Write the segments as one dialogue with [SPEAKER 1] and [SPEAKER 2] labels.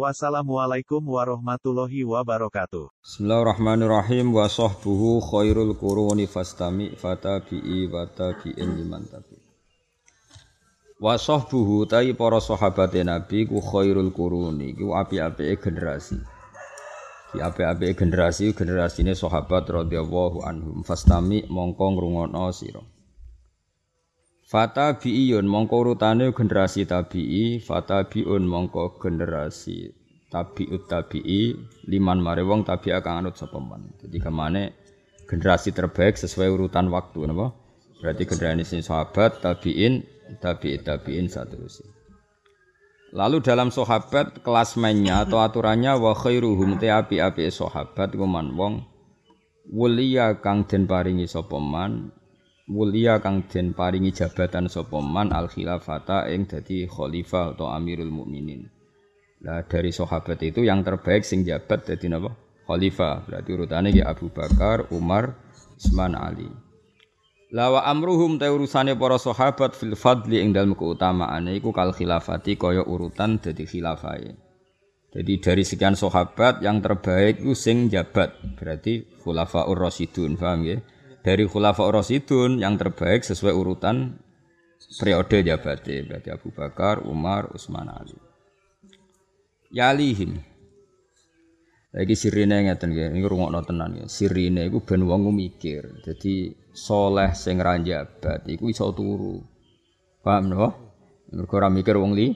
[SPEAKER 1] Wassalamualaikum warahmatullahi wabarakatuh.
[SPEAKER 2] Bismillahirrahmanirrahim wa sahbuhu khairul quruni fastami fatabi'i wa tabi'in liman tabi. Wa sahbuhu tai para sahabat Nabi ku khairul quruni ku api-apike generasi. Ki api-apike generasi generasine sahabat radhiyallahu anhum fastami mongko ngrungokno sira. Fata bi'iyun mongko urutane generasi tabi'i, fata bi'un mongko generasi tabi'ut tabi'i, liman mare wong tabi'a kang anut sapa man. Jadi kemane generasi terbaik sesuai urutan waktu napa? Berarti generasi sahabat, tabi'in, tabi'i tabi'in seterusnya. Lalu dalam sahabat kelas mainnya atau aturannya wa khairuhum te api-api sahabat kuman wong wuliya kang den paringi sapa man mulia kang den paringi jabatan sapa man al khilafata ing dadi khalifah atau amirul mukminin. Lah dari sahabat itu yang terbaik sing jabat dadi napa? Khalifah. Berarti urutannya ya Abu Bakar, Umar, Utsman, Ali. Lawa amruhum ta urusane para sahabat fil fadli ing dalem keutamaane iku kal khilafati kaya urutan dadi khilafahe. Jadi dari sekian sahabat yang terbaik itu sing jabat. Berarti khulafaur rasyidun, paham ya? Dari khulafa Rasidun yang terbaik sesuai urutan periode jabate berarti Abu Bakar, Umar, Utsman, Ali. Yalihim. Lagi sirine ngeten nggih, niku rungokno tenan ya. Sirine iku ben wong mikir. Dadi soleh sing ra jabat iku iso turu. Paham napa? Mergo ora mikir wong li,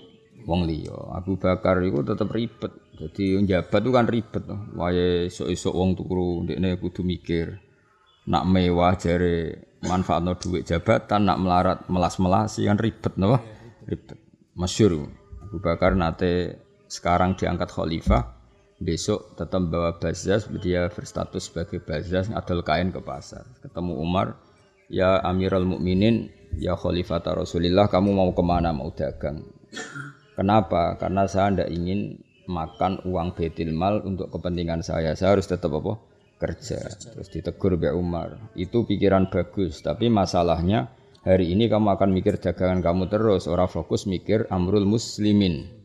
[SPEAKER 2] wong liya. Abu Bakar iku tetep ribet. Jadi jabat itu kan ribet. Wae esuk-esuk wong turu, ndekne kudu mikir nak mewah jare manfaatno duit jabatan nak melarat melas-melasi kan ribet napa? Ribet. Masyhur Abu Bakar nate sekarang diangkat khalifah besok tetap bawa bazaz dia berstatus sebagai bazaz adol kain ke pasar. Ketemu Umar ya Amirul Mukminin ya Khalifah Rasulillah kamu mau ke mana? Mau dagang. Kenapa? Karena saya tidak ingin makan uang betil mal untuk kepentingan saya. Saya harus tetap apa kerja terus ditegur Mbak Umar itu pikiran bagus tapi masalahnya hari ini kamu akan mikir dagangan kamu terus orang fokus mikir amrul muslimin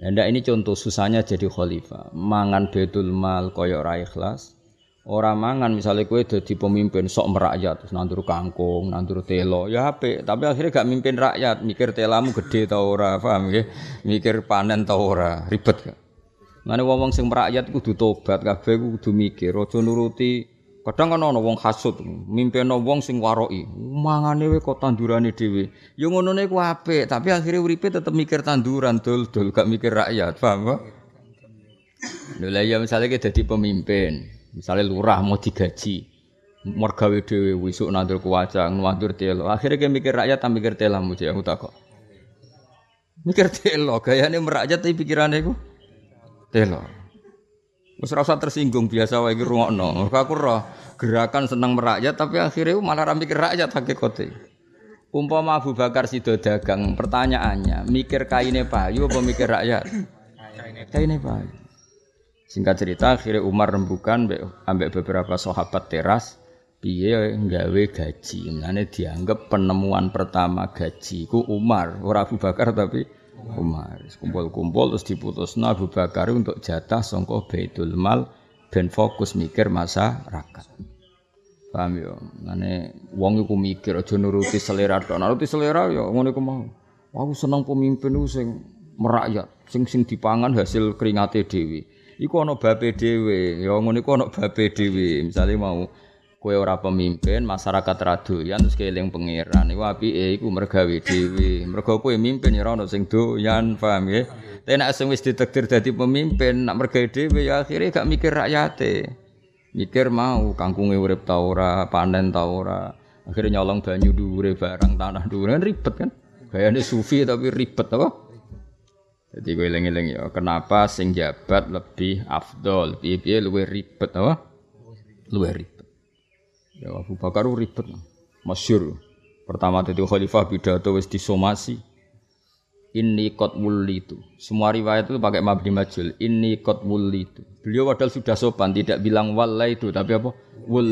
[SPEAKER 2] Nah, ini contoh susahnya jadi khalifah. Mangan betul mal koyo ora ikhlas. Orang mangan misalnya kue jadi pemimpin sok merakyat terus nandur kangkung, nandur telo, ya apa? Tapi akhirnya gak mimpin rakyat, mikir telamu gede tau ora, paham ya? Mikir panen tau ora, ribet gak? Mane wong sing merakyat kudu tobat kabeh kudu mikir aja nuruti. Kadang kan ana wong hasud mimpeno wong sing waroki mangane we kok tandurane dhewe. Ya ngono niku apik tapi akhirnya uripe tetep mikir tanduran dul-dul gak mikir rakyat paham kok? Lha ya misalnya kita jadi pemimpin misalnya lurah mau digaji mergawe dhewe wisuk nandur kuwacang nandur telo. Akhirnya kayak mikir rakyat tak mikir telamu aku takok. Mikir telo gayane merakyat tapi pikirannya iku telo. Wis rasa tersinggung biasa wae iki rungokno. Aku roh gerakan senang merakyat tapi akhirnya malah ra mikir rakyat hakikate. Umpama Abu Bakar sido dagang, pertanyaannya, mikir kaine payu apa mikir rakyat? Kaine payu. Singkat cerita akhirnya Umar rembukan ambek beberapa sahabat teras piye nggawe gaji. Mulane dianggap penemuan pertama gaji ku Umar, ora Abu Bakar tapi Umar. Kumpul-kumpul terus diputus Abu Bakar untuk jatah songko Baitul Mal ben fokus mikir masyarakat. Paham ya? Ngene wong iku mikir aja nuruti selera tok. Nuruti selera ya ngono iku mau. Aku seneng pemimpin ku sing merakyat, sing sing dipangan hasil keringate dhewe. Iku ana babe dhewe, ya ngono iku ana babe dhewe. Misale mau Kue ora pemimpin, masyarakat radoyan terus keling pangeran. Iku apike iku mergawe dhewe. Mergo kowe mimpin ya ora ono sing doyan, paham ya? Tapi nek sing wis ditakdir dadi pemimpin, nak mergawe dhewe ya akhirnya gak mikir rakyate. Mikir mau kangkunge urip ta ora, panen ta ora. Akhirnya nyolong banyu dhuwure barang tanah dhuwure kan ribet kan. Gayane sufi tapi ribet apa? Jadi gue eling-eling ya, kenapa sing jabat lebih afdol, piye-piye ribet apa? Luwih ribet. Ya Abu Bakar ribet. Masyur. Pertama itu khalifah pidato wis disomasi. Ini kot itu. Semua riwayat itu pakai mabni majul. Ini kot itu. Beliau padahal sudah sopan, tidak bilang wala itu, tapi apa?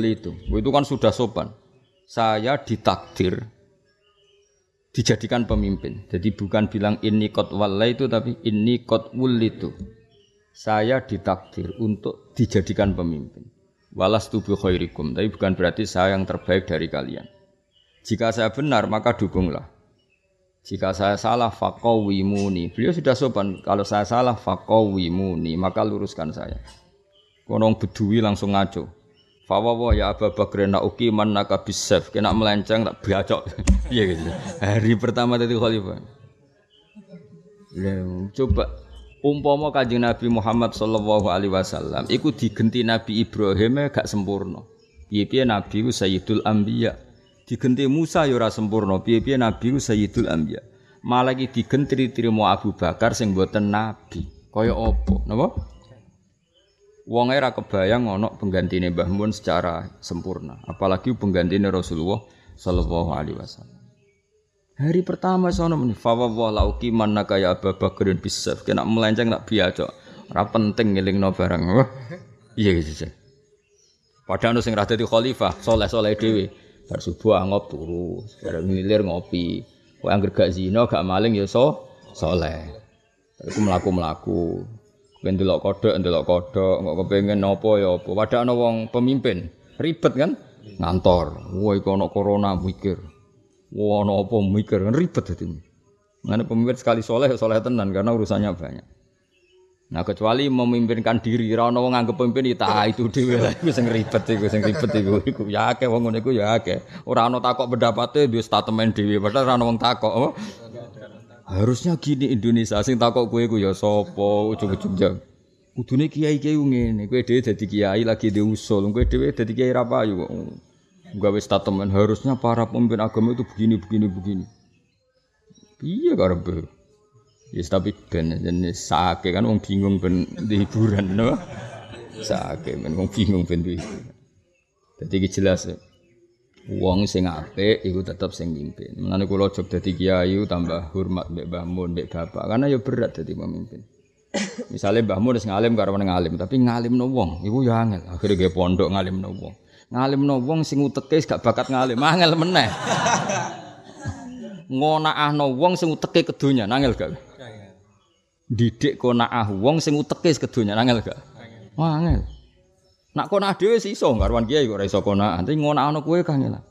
[SPEAKER 2] itu. Itu kan sudah sopan. Saya ditakdir dijadikan pemimpin. Jadi bukan bilang ini kot wala itu, tapi ini kot itu. Saya ditakdir untuk dijadikan pemimpin. Walas tubuh khairikum, tapi bukan berarti saya yang terbaik dari kalian. Jika saya benar, maka dukunglah. Jika saya salah fakawimuni. Beliau sudah sopan. Kalau saya salah fakawimuni, maka luruskan saya. Konong bedui langsung ngaco. Fawawa ya Abu Bakr nak uki man naka bisef kena melenceng tak biacok. Iya gitu. Hari pertama tadi khalifah. coba umpama kanjeng Nabi Muhammad sallallahu alaihi wasallam iku digenti Nabi Ibrahim gak sempurna. Piye-piye Nabi ku Sayyidul Anbiya? Digenti Musa ya ora sempurna piye-piye nabi ku sayyidul anbiya? Malah iki digentri trimo Abu Bakar sing mboten nabi. Kaya apa? Napa? Wong era kebayang ana penggantine Mbah Mun secara sempurna apalagi penggantine Rasulullah sallallahu alaihi wasallam Hari pertama sono meni fawwa lauki manaka ya Abu Bakar bisaf kena melenceng tak biasa ora penting ngelingno barang iya gitu Padahal sing ra dadi khalifah soleh-soleh dhewe Bar subuh angop turu, bareng ngilir ngopi. Kok anggere gak zina, gak maling ya so saleh. Iku mlaku-mlaku. Ben delok kodhok, delok kodhok, kok kepengin apa ya apa. Padahal ana wong pemimpin, ribet kan? Ngantor. Wah iku ana corona mikir. Wah ana apa mikir, kan ribet dadi. Mana pemimpin sekali soleh, soleh tenan karena urusannya banyak. Nah kecuali memimpinkan diri, ra ono wong nganggep pemimpin ya ta itu dhewe lah iku sing ribet iku sing ribet iku iku ya akeh wong ngono iku ya akeh. Ora ono takok pendapate duwe statement dhewe padahal ora ono wong takok. Oh. Harusnya gini Indonesia sing takok kowe iku ya sapa ujug-ujug jam. Kudune kiai-kiai ngene, kowe dhewe dadi kiai lagi diusul, kowe dhewe dadi kiai ra payu kok. Gawe statement harusnya para pemimpin agama itu begini begini begini. Iya karepe. Ya yes, tapi ben jenis sake kan wong bingung ben di hiburan no. Sake ben wong bingung ben di. Dadi iki jelas ya. Wong sing apik iku tetep sing mimpin. Mulane kula jog dadi kiai tambah hormat mbek Mbah Mun, bapak karena ya berat dadi pemimpin. Misalnya Mbah Mun ngalim karo ngalim, tapi ngalimno wong iku ya angel. Akhire ge pondok ngalimno wong. Ngalimno wong sing uteke gak bakat ngalim, angel meneh. Ngonaahno wong sing uteke kedonya, angel gak? didik konaah wong sing uteke kedonya angel gak? Wah angel. Nak konaah sih iso garwan kiai kok ora iso konaah. Tapi ngonaahno kowe kangelan.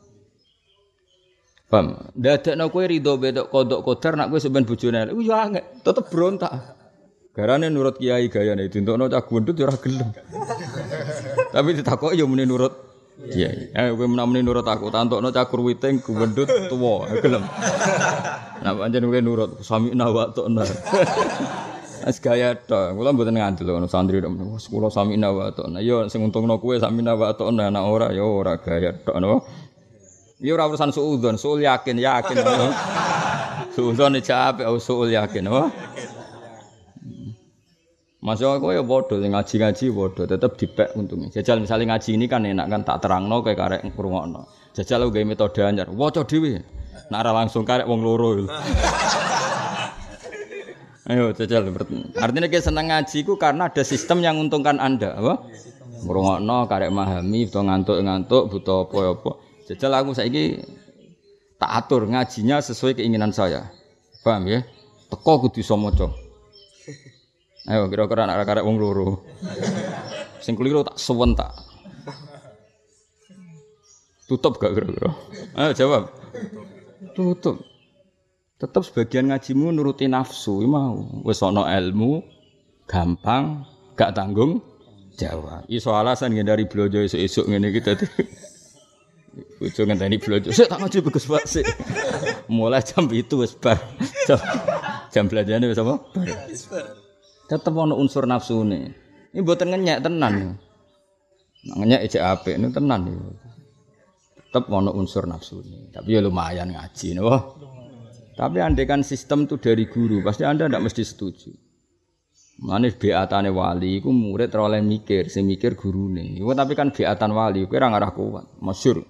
[SPEAKER 2] Paham? Dadekno kowe rido bedok kodok kodar nak kowe sampean bojone. Iku yo angel, tetep berontak. Garane nurut kiai gayane dintokno cah gundut yo ora gelem. Tapi ditakoki yo muni nurut kiai. Eh kowe menamuni nurut aku, tantokno cah kurwiting gundut tuwa, gelem. Nah pancen kowe nurut sami nawa tokna. Wis gaya to, kula mboten ngandel ngono santri tok. Kula sami nawa tokna. Yo sing untungno kowe sami nawa tokna nek ora yo ora gaya tok no. Yo ora urusan suudzon, suul yakin yakin. Suudzon jawab suul yakin, no. Masuk aku ya bodoh, ngaji-ngaji bodoh, tetap dipek untungnya. Jajal misalnya ngaji ini kan enak kan tak terang no kayak karek kurungokno. Jajal lu gaya metode anyar, waco dewi. Nak langsung karek wong loro. Ayo jajal. Artinya kita senang ngaji ku karena ada sistem yang menguntungkan Anda, apa? Ngrungokno karek memahami, butuh ngantuk-ngantuk, butuh apa-apa. Jajal aku saiki tak atur ngajinya sesuai keinginan saya. Paham ya? Teko kudu iso. Ayo kira-kira anak karek wong loro. Sing keliru tak suwen tak. Tutup gak kira-kira? Ayo jawab. Tutup. Tetap sebagian ngajimu nuruti nafsu, mau wis ana ilmu gampang, gak tanggung jawab. Iso alasan dari blojo esuk-esuk ngene iki dadi Bojo ngenteni blojo. Sik tak ngaji bagus Pak sik. Mulai jam itu wis bar. Jam, jam belanjane wis apa? Bar. Tetep ana unsur nafsune. Ini mboten ngenyek tenan. Ngenyek ejek apik ini tenan iki. Tetep ana unsur nafsune. Tapi ya lumayan ngaji napa? Tapi kan sistem itu dari guru, pasti anda tidak mesti setuju. Manis beatane wali, ku murid oleh mikir, si mikir nih. tapi kan beatan wali, ku orang arah kuat, masyur.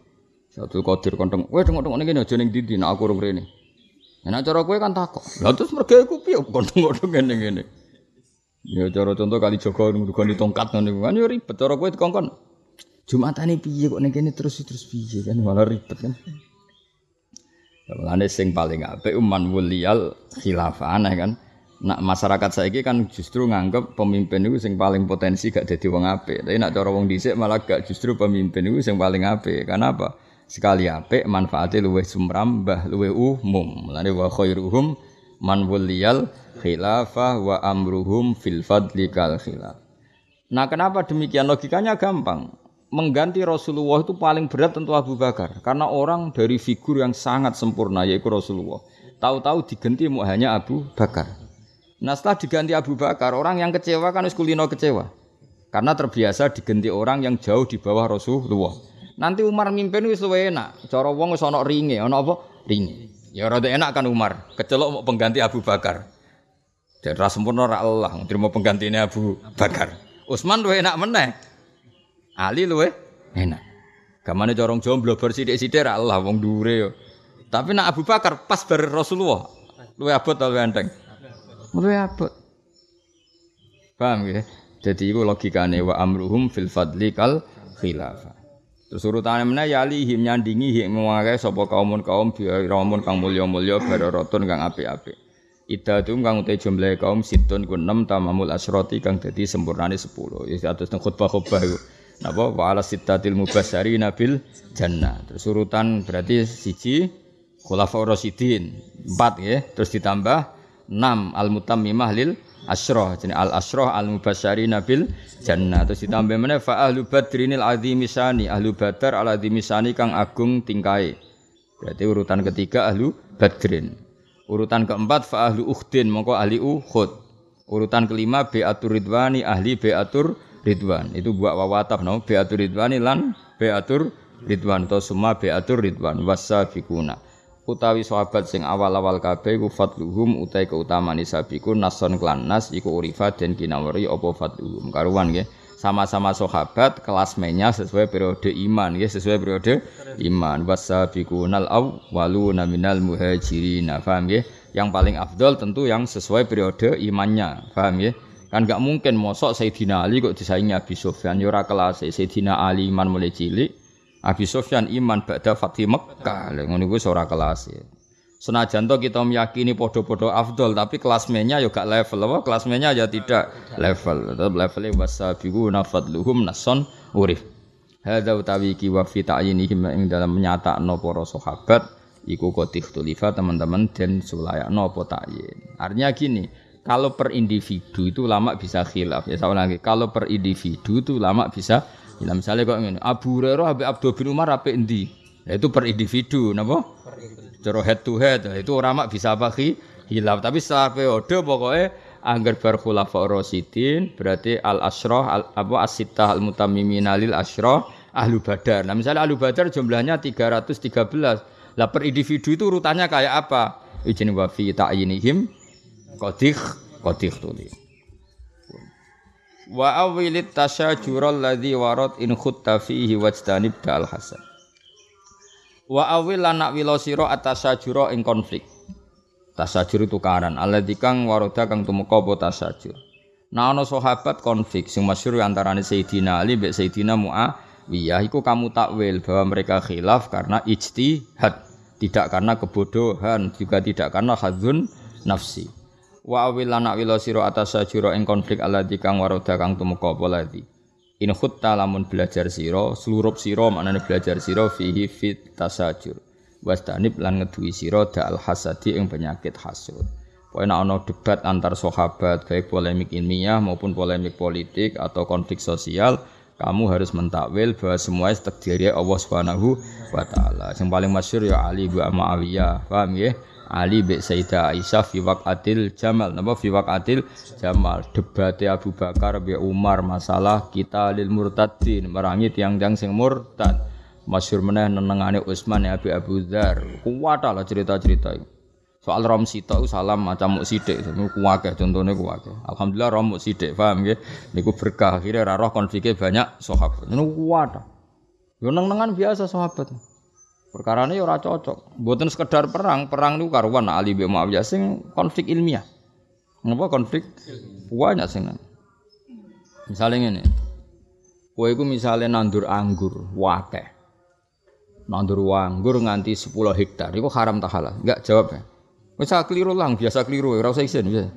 [SPEAKER 2] Satu kodir konteng, weh tengok-tengok ini aja ning dindi, nak aku urung rene. Ya nak cara kowe kan takok. Lah terus mergo iku piye konteng-konteng ngene-ngene. Ya cara contoh kali Joko ngrugoni tongkat ngono kan ya ribet cara kowe dikongkon. Jumatane piye kok ning kene terus terus piye kan malah ribet kan. Mulane sing paling apik uman wuliyal khilafah aneh kan. Nak masyarakat saiki kan justru nganggep pemimpin itu sing paling potensi gak dadi wong apik. Tapi nak cara wong dhisik malah gak justru pemimpin itu sing paling apik. Karena apa? Sekali apik manfaatnya luwih sumrambah, luwih umum. Mulane wa khairuhum man wuliyal khilafah wa amruhum fil fadli kal khilaf. Nah, kenapa demikian? Logikanya gampang. Mengganti Rasulullah itu paling berat tentu Abu Bakar karena orang dari figur yang sangat sempurna yaitu Rasulullah. Tahu-tahu diganti hanya Abu Bakar. Nah setelah diganti Abu Bakar, orang yang kecewa kan kulino kecewa. Karena terbiasa diganti orang yang jauh di bawah Rasulullah. Nanti Umar mimpin wis enak. Cara wong wis ana ringe, ana apa? Ringe. Ya rada enak kan Umar. Kecelok mau pengganti Abu Bakar. Dan ras sempurna ora Allah, terima penggantinya Abu Bakar. Utsman luwih enak meneh. Ali luwih enak. Gamane corong jomblo bersithik-sithik ra Allah wong dhuwure yo. Tapi nak Abu Bakar pas bar Rasulullah. Luwih abot luwih enteng. Luwih abot. Paham ya? Jadi itu logikane wa amruhum fil fadli kal khilafah. Terus urutane meneh ya lihim nyandingi hik ngwae sapa kaumun kaum biramun kang mulya-mulya bararatun kang apik-apik. Idatum kang utai jumlah kaum situn ku 6 tamamul asroti kang dadi sempurnane 10. Ya atus nang khutbah-khutbah iku. Napa wa ala sittatil mubasyari nabil jannah. Terus urutan berarti siji khulafaur rasyidin 4 ya. Terus ditambah 6 al mutammimah lil asroh jadi al asroh al mubasyari nabil jannah. Terus ditambah mana? Fa ahlu badrinil azimisani ahlu badar al azimisani kang agung tingkai. Berarti urutan ketiga ahlu badrin. Urutan keempat fa ahlu ukhdin. Mongko ahli uhud urutan kelima beatur ridwani. Ahli beatur ridwan. Itu buat wawataf no? Beatur ridwani lan beatur ridwan. Atau semua beatur ridwan. Wasabiquna utawi sahabat sing awal-awal kabeh iku fadluhum utai keutamaan isabiku nason klan nas iku urifat dan kinawari apa fadluhum. Karuan nggih. Sama-sama sahabat kelas mainnya sesuai periode iman ya sesuai periode iman. Wasabiqunal awwaluna minal muhajirin paham ya yang paling afdol tentu yang sesuai periode imannya paham ya kan gak mungkin mosok Sayyidina Ali kok disaingi Abi Sufyan. Ya ora kelas Sayyidina Ali iman mulai cilik Abi Sufyan iman ba'da Fatih Mekah. Lha ngono kuwi ora kelas ya. Senajan to kita meyakini podo-podo afdol tapi kelasmennya ya gak level apa kelasmennya ya tidak level. Tetap levelnya wasabiqu nafadluhum nason urif. Hadza utawi ki wa fi ta'yinihim ing dalam menyatakno para sahabat iku qad ikhtilafa teman-teman dan sulayakno apa ta'yin. Artinya gini, kalau per individu itu lama bisa khilaf. Ya saya lagi, kalau per individu itu lama bisa Ya misalnya kok ngene, Abu Hurairah ambek Abdul bin Umar apa endi? Ya, itu per individu, napa? Cara head to head, itu orang mak bisa apa hilaf. Tapi secara periode pokoknya anggar bar khulafa rasidin berarti al asroh al, apa asitah al mutammimin lil asroh ahlu badar. Nah misalnya ahlu badar jumlahnya 313. Lah per individu itu urutannya kayak apa? Ijin wa fi ta'yinihim qadikh qadikh tulis wa awilit tasyajura alladhi warad in khutta fihi wajtanib dal hasan wa awil anak wilo ing konflik. Tasajur itu karan alladhi kang waroda kang tumeka apa tasajur. Nah ana sahabat konflik sing masyhur antarane Sayyidina Ali mbek Sayyidina Muawiyah. Iku kamu takwil bahwa mereka khilaf karena ijtihad. Tidak karena kebodohan juga tidak karena hadzun nafsi wa awil anak wilo siro atas sajuro ing konflik alladzi kang waroda kang tumeka apa ladzi in khutta lamun belajar siro seluruh siro maknane belajar siro fihi fit tasajur wastanib lan ngedui siro da al hasadi ing penyakit hasud Pokoknya ana debat antar sahabat baik polemik ilmiah maupun polemik politik atau konflik sosial kamu harus mentakwil bahwa semua takdirnya Allah Subhanahu wa taala. Yang paling masyhur ya Ali bin Muawiyah. Paham ya? Ali be Sayyidah Aisyah fi waqatil Jamal. Napa fi waqatil Jamal? Debate Abu Bakar be Umar masalah kita lil murtadin merangi tiang-tiang sing murtad. Masyhur meneh nenengane Utsman ya Abi Abu Dzar. Kuat lah cerita-cerita itu. Soal rom sita salam macam muk sithik niku kuwake contone kuwake alhamdulillah rom muk sithik paham nggih? Niku berkah. Akhirnya ra roh konfliknya banyak sahabat. Niku kuat. Yo neng-nengan biasa sahabat Perkara ini ora cocok. Buatan sekedar perang, perang itu karuan Ali bin Muawiyah sing konflik ilmiah. Ngapa konflik? Banyak sing. Misalnya ini, kue itu misalnya nandur anggur, wakeh. Nandur anggur nganti 10 hektar, itu haram tak halal? Enggak jawab ya. Bisa keliru lang, biasa keliru, ora usah isin bisa.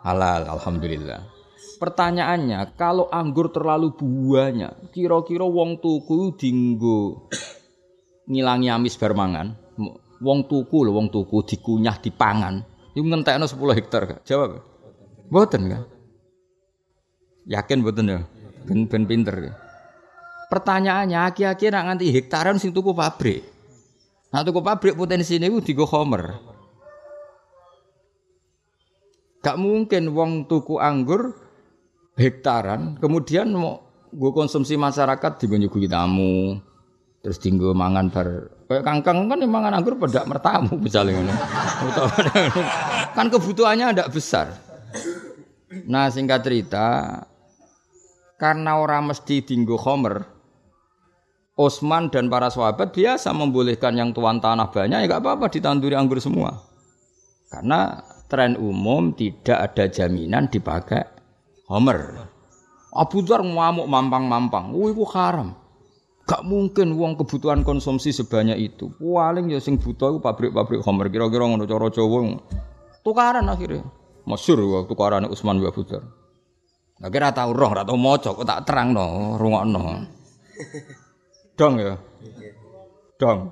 [SPEAKER 2] Halal, alhamdulillah. Pertanyaannya, kalau anggur terlalu banyak, kira-kira wong tuku dinggo ngilangi amis bar mangan. Wong tuku lho, wong tuku dikunyah dipangan. Iku ngentekno 10 hektar? Jawab. Mboten kan? Yakin mboten ya? Ben ben pinter ya. Pertanyaannya, aki-aki nak nganti hektaran sing tuku pabrik. Nah tuku pabrik potensi ini digo homer. Gak mungkin wong tuku anggur hektaran, kemudian mau gue konsumsi masyarakat di nyuguhi tamu, terus tinggal mangan bar kayak kangkang kan mangan anggur pada mertamu misalnya kan kebutuhannya tidak besar nah singkat cerita karena orang mesti tinggal homer Osman dan para sahabat biasa membolehkan yang tuan tanah banyak ya gak apa-apa ditanduri anggur semua karena tren umum tidak ada jaminan dipakai homer Abu Dhar ngamuk mampang-mampang. Wih, itu haram. Gak mungkin uang kebutuhan konsumsi sebanyak itu. Paling ya sing buta itu pabrik-pabrik Homer. Kira-kira ngono cara Jawa. Tukaran akhirnya. Masyur waktu tukaran Utsman bin. Nah, kira tahu roh, ora tau maca, kok tak terang no, rungokno. Dong ya. Dong.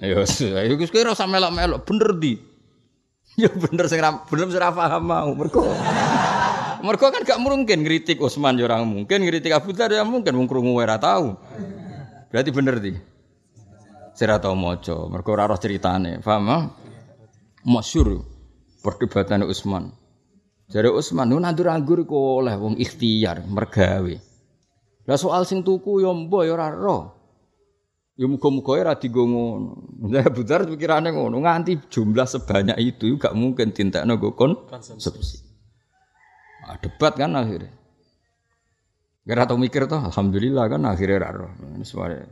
[SPEAKER 2] Ya wis, iku kira sak melok-melok bener di. Ya bener sing bener sing paham mau. Mergo Mergo kan gak mungkin ngritik Utsman ya ora mungkin, ngritik Abu Dhar ya mungkin wong krungu ora tahu. Berarti bener di. Sira tau maca, mergo ora roh ceritane. Paham? Masyhur perdebatan Utsman. Jare Utsman nu nandur anggur iku oleh wong ikhtiar, mergawe. Lah soal sing tuku ya mbok ya ora roh. Ya muga-muga ora digo ngono. Lah Budar pikirane ngono, nganti jumlah sebanyak itu gak mungkin tintekno go konsumsi. Nah, debat kan akhirnya. Gara tau mikir toh, alhamdulillah kan akhirnya raro. Suara.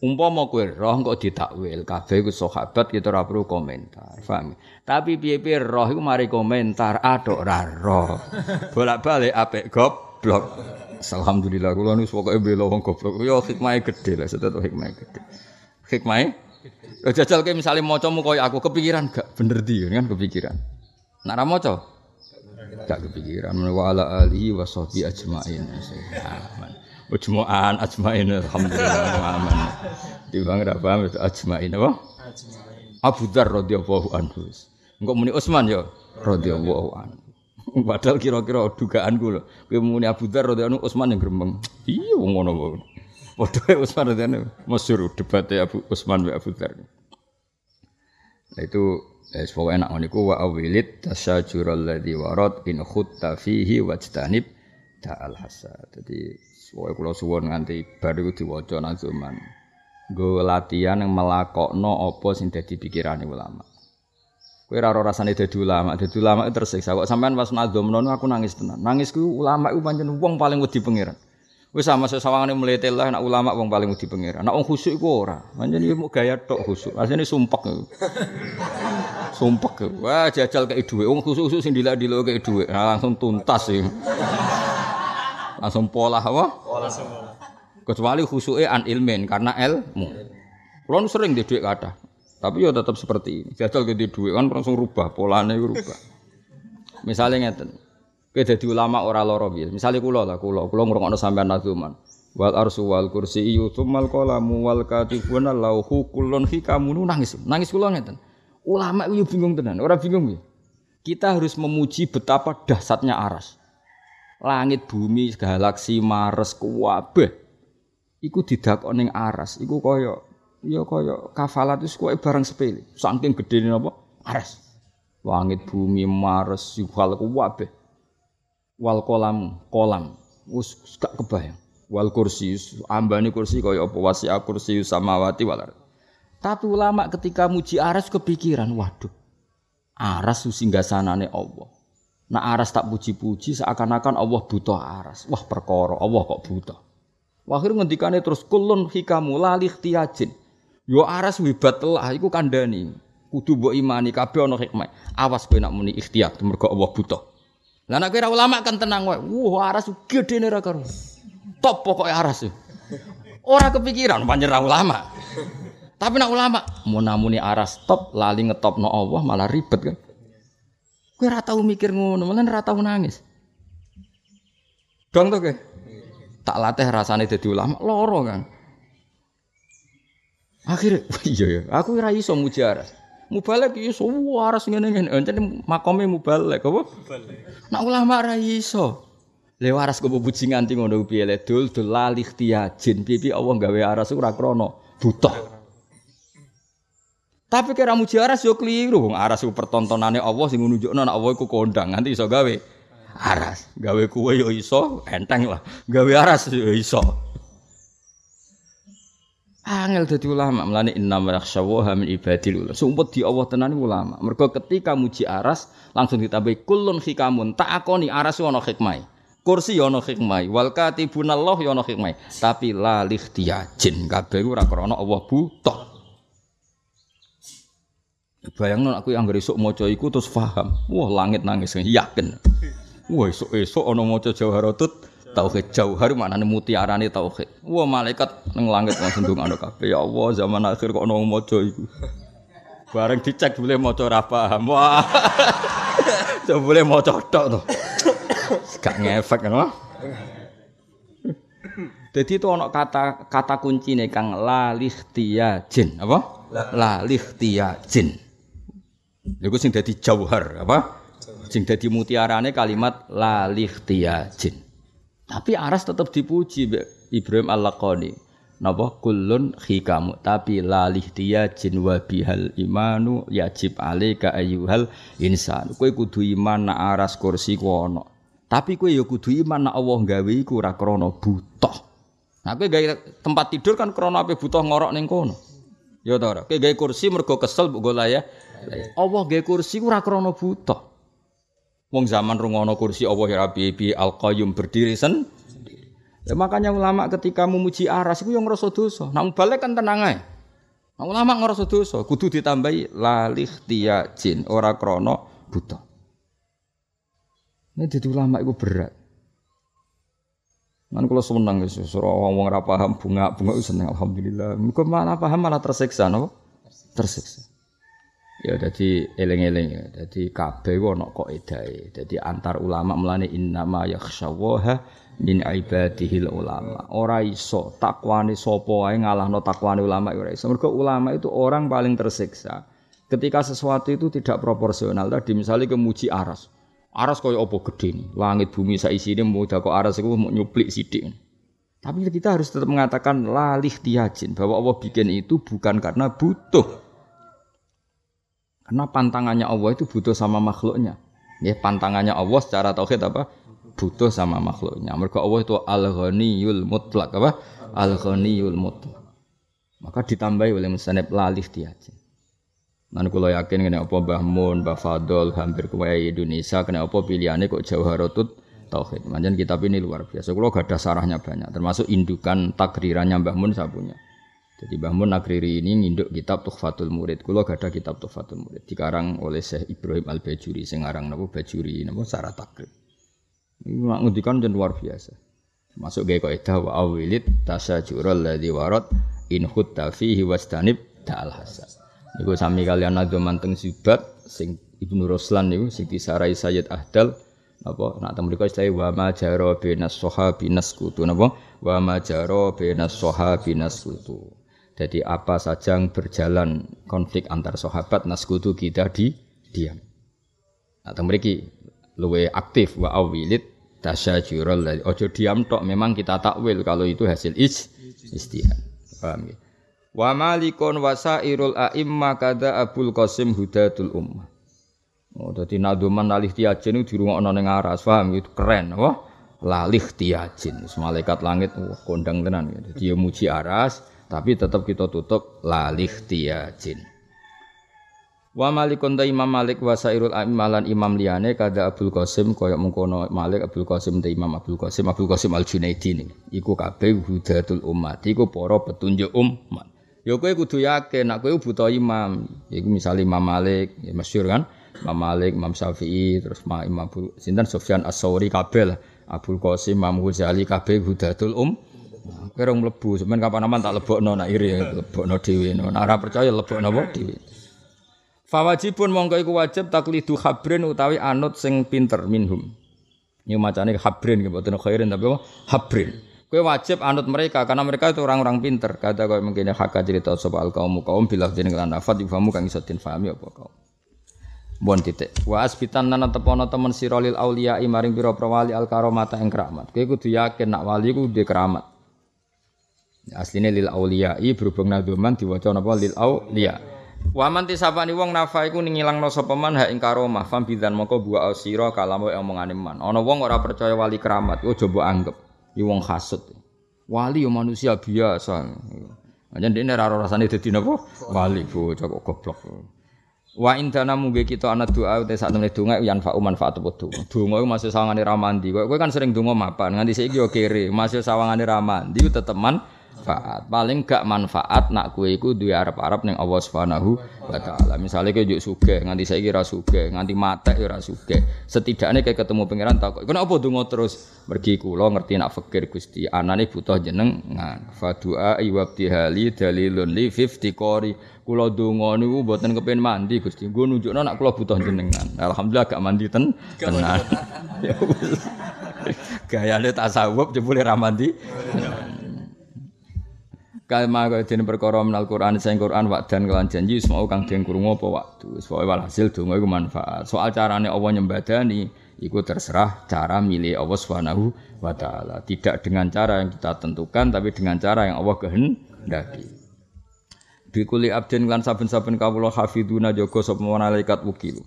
[SPEAKER 2] Umpama kowe roh kok ditakwil, kabeh ku sahabat kita ora perlu komentar, paham? Tapi piye-piye roh iku mari komentar, aduk ora roh. Bolak-balik apik goblok. Alhamdulillah kula nu pokoke bela wong goblok. Yo hikmahe gedhe lah, setet hikmahe gedhe. Hikmahe jajal ke misalnya maca mu koyo aku kepikiran gak bener di kan kepikiran. Nak ra maca gak kepikiran. Wa ala alihi wa sahbi ajmain. Aman. Ujmu'an ajmain alhamdulillah aman. Timbang ra paham itu ajmain apa? Abu Dzar radhiyallahu anhu. Engko muni Utsman ya? Radhiyallahu anhu. Padahal kira-kira dugaanku lho kowe muni Abu Dzar radhiyallahu anhu Utsman yang gremeng. Iya ngono wae. Padha Utsman radhiyallahu anhu masyhur debat Abu Utsman wa Abu Dzar. Nah itu Eh pokoke enak niku wa awilit tasyajurul ladzi warad in khutta fihi wajtanib ta'al hasad. Dadi pokoke kula suwun nganti bar iku diwaca nang zaman. Nggo latihan yang melakokno apa sing dadi pikirane ulama. Kowe ora ora rasane dadi ulama, dadi ulama itu tersiksa. Kok sampean pas nadzomno aku nangis tenan. Nangis ku ulama iku pancen wong paling wedi pangeran. Wis sama sesawangane mlete lah nek ulama wong paling wedi pangeran. Nek wong khusuk iku ora. Pancen iki gaya tok khusuk. Asline sumpek. sumpek. Wah, jajal kayak duit. Wong khusuk-khusuk sing dilak-dilok kayak duit. Nah, langsung tuntas sih. langsung pola apa? Pola semua. Kecuali khusuke an ilmen karena ilmu. Kulo sering di duit kata. Tapi ya tetap seperti ini. Jajal ke duit kan langsung rubah polanya rubah. Misalnya ngeten. Kowe dadi ulama ora lara piye. Misale kula lah kula, kula ngrungokno sampean nazuman. Wal arsu wal kursi yu tsummal qalamu wal katibuna lauhu kullun hikamun nangis. Nangis kula ngeten. Ulama itu bingung tenan, ora bingung ya. Kita harus memuji betapa dahsyatnya aras. Langit, bumi, galaksi, Mars, kuwabeh. Iku didakok ning aras. Iku kaya ya kaya kafalat itu koyo barang sepele. Saking gedene apa? Aras. Langit, bumi, Mars, yuhal kuwabeh wal kolam kolam. Wis gak kebayang wal kursi ambane kursi kaya apa? Wasi kursi samawati wal tapi ulama ketika muji aras kepikiran waduh aras singgasanane Allah. Nah aras tak puji-puji seakan-akan Allah butuh aras. Wah perkara Allah kok butuh. Wahir ngendikane terus kulun hikamu lalih tiajin Yo aras wibat telah iku kandhani. Kudu mbok imani kabeh ana hikmah. Awas kowe nak muni ikhtiyat mergo Allah butuh. Lah nek kira ulama kan tenang wae. Wah aras gedene ra karo. Top pokoke aras. Ora kepikiran panjera ulama. Tapi nak ulama mau namuni aras top lali ngetopno Allah malah ribet kan. Kowe ora tau mikir ngono, malah ora tau nangis. Dong to ke? Tak latih rasane dadi ulama loro kan. Akhirnya, iya ya, aku ora iso muji aras. Mubalek iso waras ngene-ngene. Encen makome mubalek apa? Mubalek. Nak ulama ora iso. Le waras kok puji nganti ngono piye le dul dul lali ihtiyajin. Piye Allah gawe aras ora krana butuh. Tapi kira muji aras yo keliru. Wong aras ku pertontonane Allah sing nunjukno nek Allah iku kondang nganti iso gawe aras. Gawe kuwe yo iso, enteng lah. Gawe aras yo iso. Angel dadi ulama, mlane inna yakhshawaha min ibadil ulama. Sumpet di Allah tenan ulama. Mergo ketika muji aras langsung ditambahi kulun hikamun. Tak akoni aras ono hikmah. Kursi ono hikmah. Wal katibunallah ono hikmah. Tapi la likhtiyajin kabeh ora krana Allah butuh. Bayangno aku yang esuk maca iku terus paham. Wah, langit nangis yakin. Wah, esuk-esuk ana maca Jawharatut tauhid jauhar maknane mutiarane tauhid. Wah malaikat ning langit langsung ndongakno kabeh. Ya Allah, zaman akhir kok ono maca iku. Bareng dicek boleh maca ora paham. Wah. Coba boleh maca tok to. Gak ngefek kan. Jadi itu ono kata kata kunci nih kang la jin apa? La jin. Iku sing dadi jauhar apa? Sing dadi mutiarane kalimat la jin. Tapi aras tetap dipuji Ibrahim Al-Laqani. Napa kullun hikamu tapi lalih dia jin wa bihal imanu yajib alaika ayyuhal insan. Kowe kudu iman nak aras kursi ku ono. Tapi kowe ya kudu iman nak Allah gawe iku ora krana butuh. Nah kowe gawe tempat tidur kan krana ape butuh ngorok ning kono. Ya ta ora. Kowe gawe kursi mergo kesel mbok ya. Allah gawe kursi ora krana butuh. Wong zaman rungono kursi Allah ya Al Qayyum berdiri sen. Ya, makanya ulama ketika memuji aras itu yang ngerasa dosa. Nah balik kan tenang aja. Nah, ulama ngerasa dosa, kudu ditambahi lalih jin ora krono buta. Ini jadi ulama itu berat. Kan kalau seneng guys, surah wong wong paham bunga bunga itu seneng alhamdulillah. Muka malah paham malah tersiksa, no? Tersiksa. Ya jadi eleng-eleng ya. Kabeh ono kok edai. Jadi antar ulama melane innama yakhsyawaha min ibadihil ulama. Ora iso takwane sapa wae ngalahno takwane ulama ora iso. Mergo ulama itu orang paling tersiksa. Ketika sesuatu itu tidak proporsional tadi misalnya kemuji aras. Aras kaya apa gede nih. Langit bumi saisine mau kok aras iku mau nyuplik sithik. Tapi kita harus tetap mengatakan lalih tiajin bahwa Allah bikin itu bukan karena butuh, karena pantangannya Allah itu butuh sama makhluknya. Ya, pantangannya Allah secara tauhid apa? Butuh sama makhluknya. Mereka Allah itu al-ghaniyul mutlak apa? Al-ghaniyul mutlak. Maka ditambahi oleh musanib lalih tiaja. Nan kula yakin kena apa Mbah Mun, Mbah Fadol, hampir kuwaya Indonesia kena apa pilihannya kok Jauharatut Tauhid. Manjan kitab ini luar biasa. Kula gak ada sarahnya banyak, termasuk indukan takrirannya Mbah Mun saya. Jadi Mbah Mun Nagriri ini nginduk kitab Tuhfatul Murid. Kulo gak ada kitab Tuhfatul Murid dikarang oleh Syekh Ibrahim Al Bajuri sing aran Bajuri napa Sarah Takrib. Ini ngendikan jen luar biasa. Masuk gaya kaidah wa awilid tasajurul ladzi warad in khutta fihi wastanib dal hasan. Niku sami kalian ado manteng sibat sing Ibnu Ruslan niku sing disarai Sayyid Ahdal napa nak temu mriku istilah wa ma jaro binas sahabi naskutu napa wa ma jaro binas sahabi naskutu jadi apa saja yang berjalan konflik antar sahabat naskutu kita di diam. Atau mereka luwe aktif wa tasyajurul dari ojo diam tok memang kita takwil kalau itu hasil is istihad. Paham ya? Wa malikun wasairul a'imma kada Abul Qasim Hudatul Ummah. Oh, dadi naduman lalih tiajin itu dirungokno ning aras, paham itu keren, wah. Lalih tiajin, malaikat langit wah kondang tenan ya. Dadi ya muji aras, tapi tetap kita tutup lalih tiajin. Wa malikun ta Imam Malik wa sairul malan imam liyane kada Abdul Qasim kaya mengkono Malik Abdul Qasim ta Imam Abdul Qasim Abdul Qasim Al Junaidi ini. Iku kabeh hudatul umat, iku para petunjuk umat. Ya kowe kudu yakin nek kowe buta imam. Iku misale Imam Malik, ya masyhur kan? Imam Malik, Imam Syafi'i, terus Ma Imam Abu sinten Sufyan As-Sauri kabeh. Abdul Qasim, Imam Ghazali kabeh hudatul um. Kowe rong mlebu, sampean kapan aman tak lebokno nak iri, lebokno dhewe. Nek ora percaya lebokno apa dhewe. Fawajibun mongko iku wajib taklidu habrin utawi anut sing pinter minhum. Ini macamnya habrin, gitu, khairin tapi apa? Habrin. Kue wajib anut mereka karena mereka itu orang-orang pinter. Kata kau mungkin hak cerita soal kaum kaum bilah jadi kelan nafat ifamu kang iso fahami apa kau. Bon titik. Wa asbitan nana tepono temen sirolil aulia maring biro prawali al karomata ing keramat. Kue kudu yakin nak wali ku di keramat. Aslinya lil aulia i berhubung naduman diwaca napa lil aulia. Wa man tisapani wong nafa iku ngilangno sapa man ha ing karomah fam bidan moko buah asira kalamu omongane man. Ana wong ora percaya wali keramat, yo coba anggap. Iki wong hasud. Wali yo manusia biasa. Aja dene ora rasane dadi napa? Wali bocah kok goblok. Wa indana mungge kita ana doa te sak temene donga yan fa manfaat apa donga. Donga iku masih sawangane ramandi. Kowe kan sering donga mapan nganti saiki yo kere, masih sawangane ramandi tetep man manfaat. Paling gak manfaat nak kue iku duwe arep-arep ning Allah Subhanahu wa taala. Misale kowe njuk sugih nganti saiki ra sugih, nganti matek ya ora sugih. Setidaknya kayak ketemu pangeran takok, "Kenapa donga terus?" Mergi kula ngerti nak fakir Gusti, anane butuh jenengan. Fa du'a iwabtihali dalilun li fifti qori. Kula donga niku mboten kepen mandi Gusti. Nggo nunjukno nak kula butuh jenengan. Alhamdulillah gak mandi ten tenan. Ya wis. Gayane tasawuf jebule ra mandi. Kama kaya dene perkara menal Quran sing Quran dan kelan janji semua kang den krungu apa waktu. Soale walhasil donga iku manfaat. Soal carane Allah nyembadani iku terserah cara milih Allah Subhanahu wa taala. Tidak dengan cara yang kita tentukan tapi dengan cara yang Allah kehendaki. Bikuli abdin lan saben-saben kawula hafiduna jaga sapa malaikat wukil.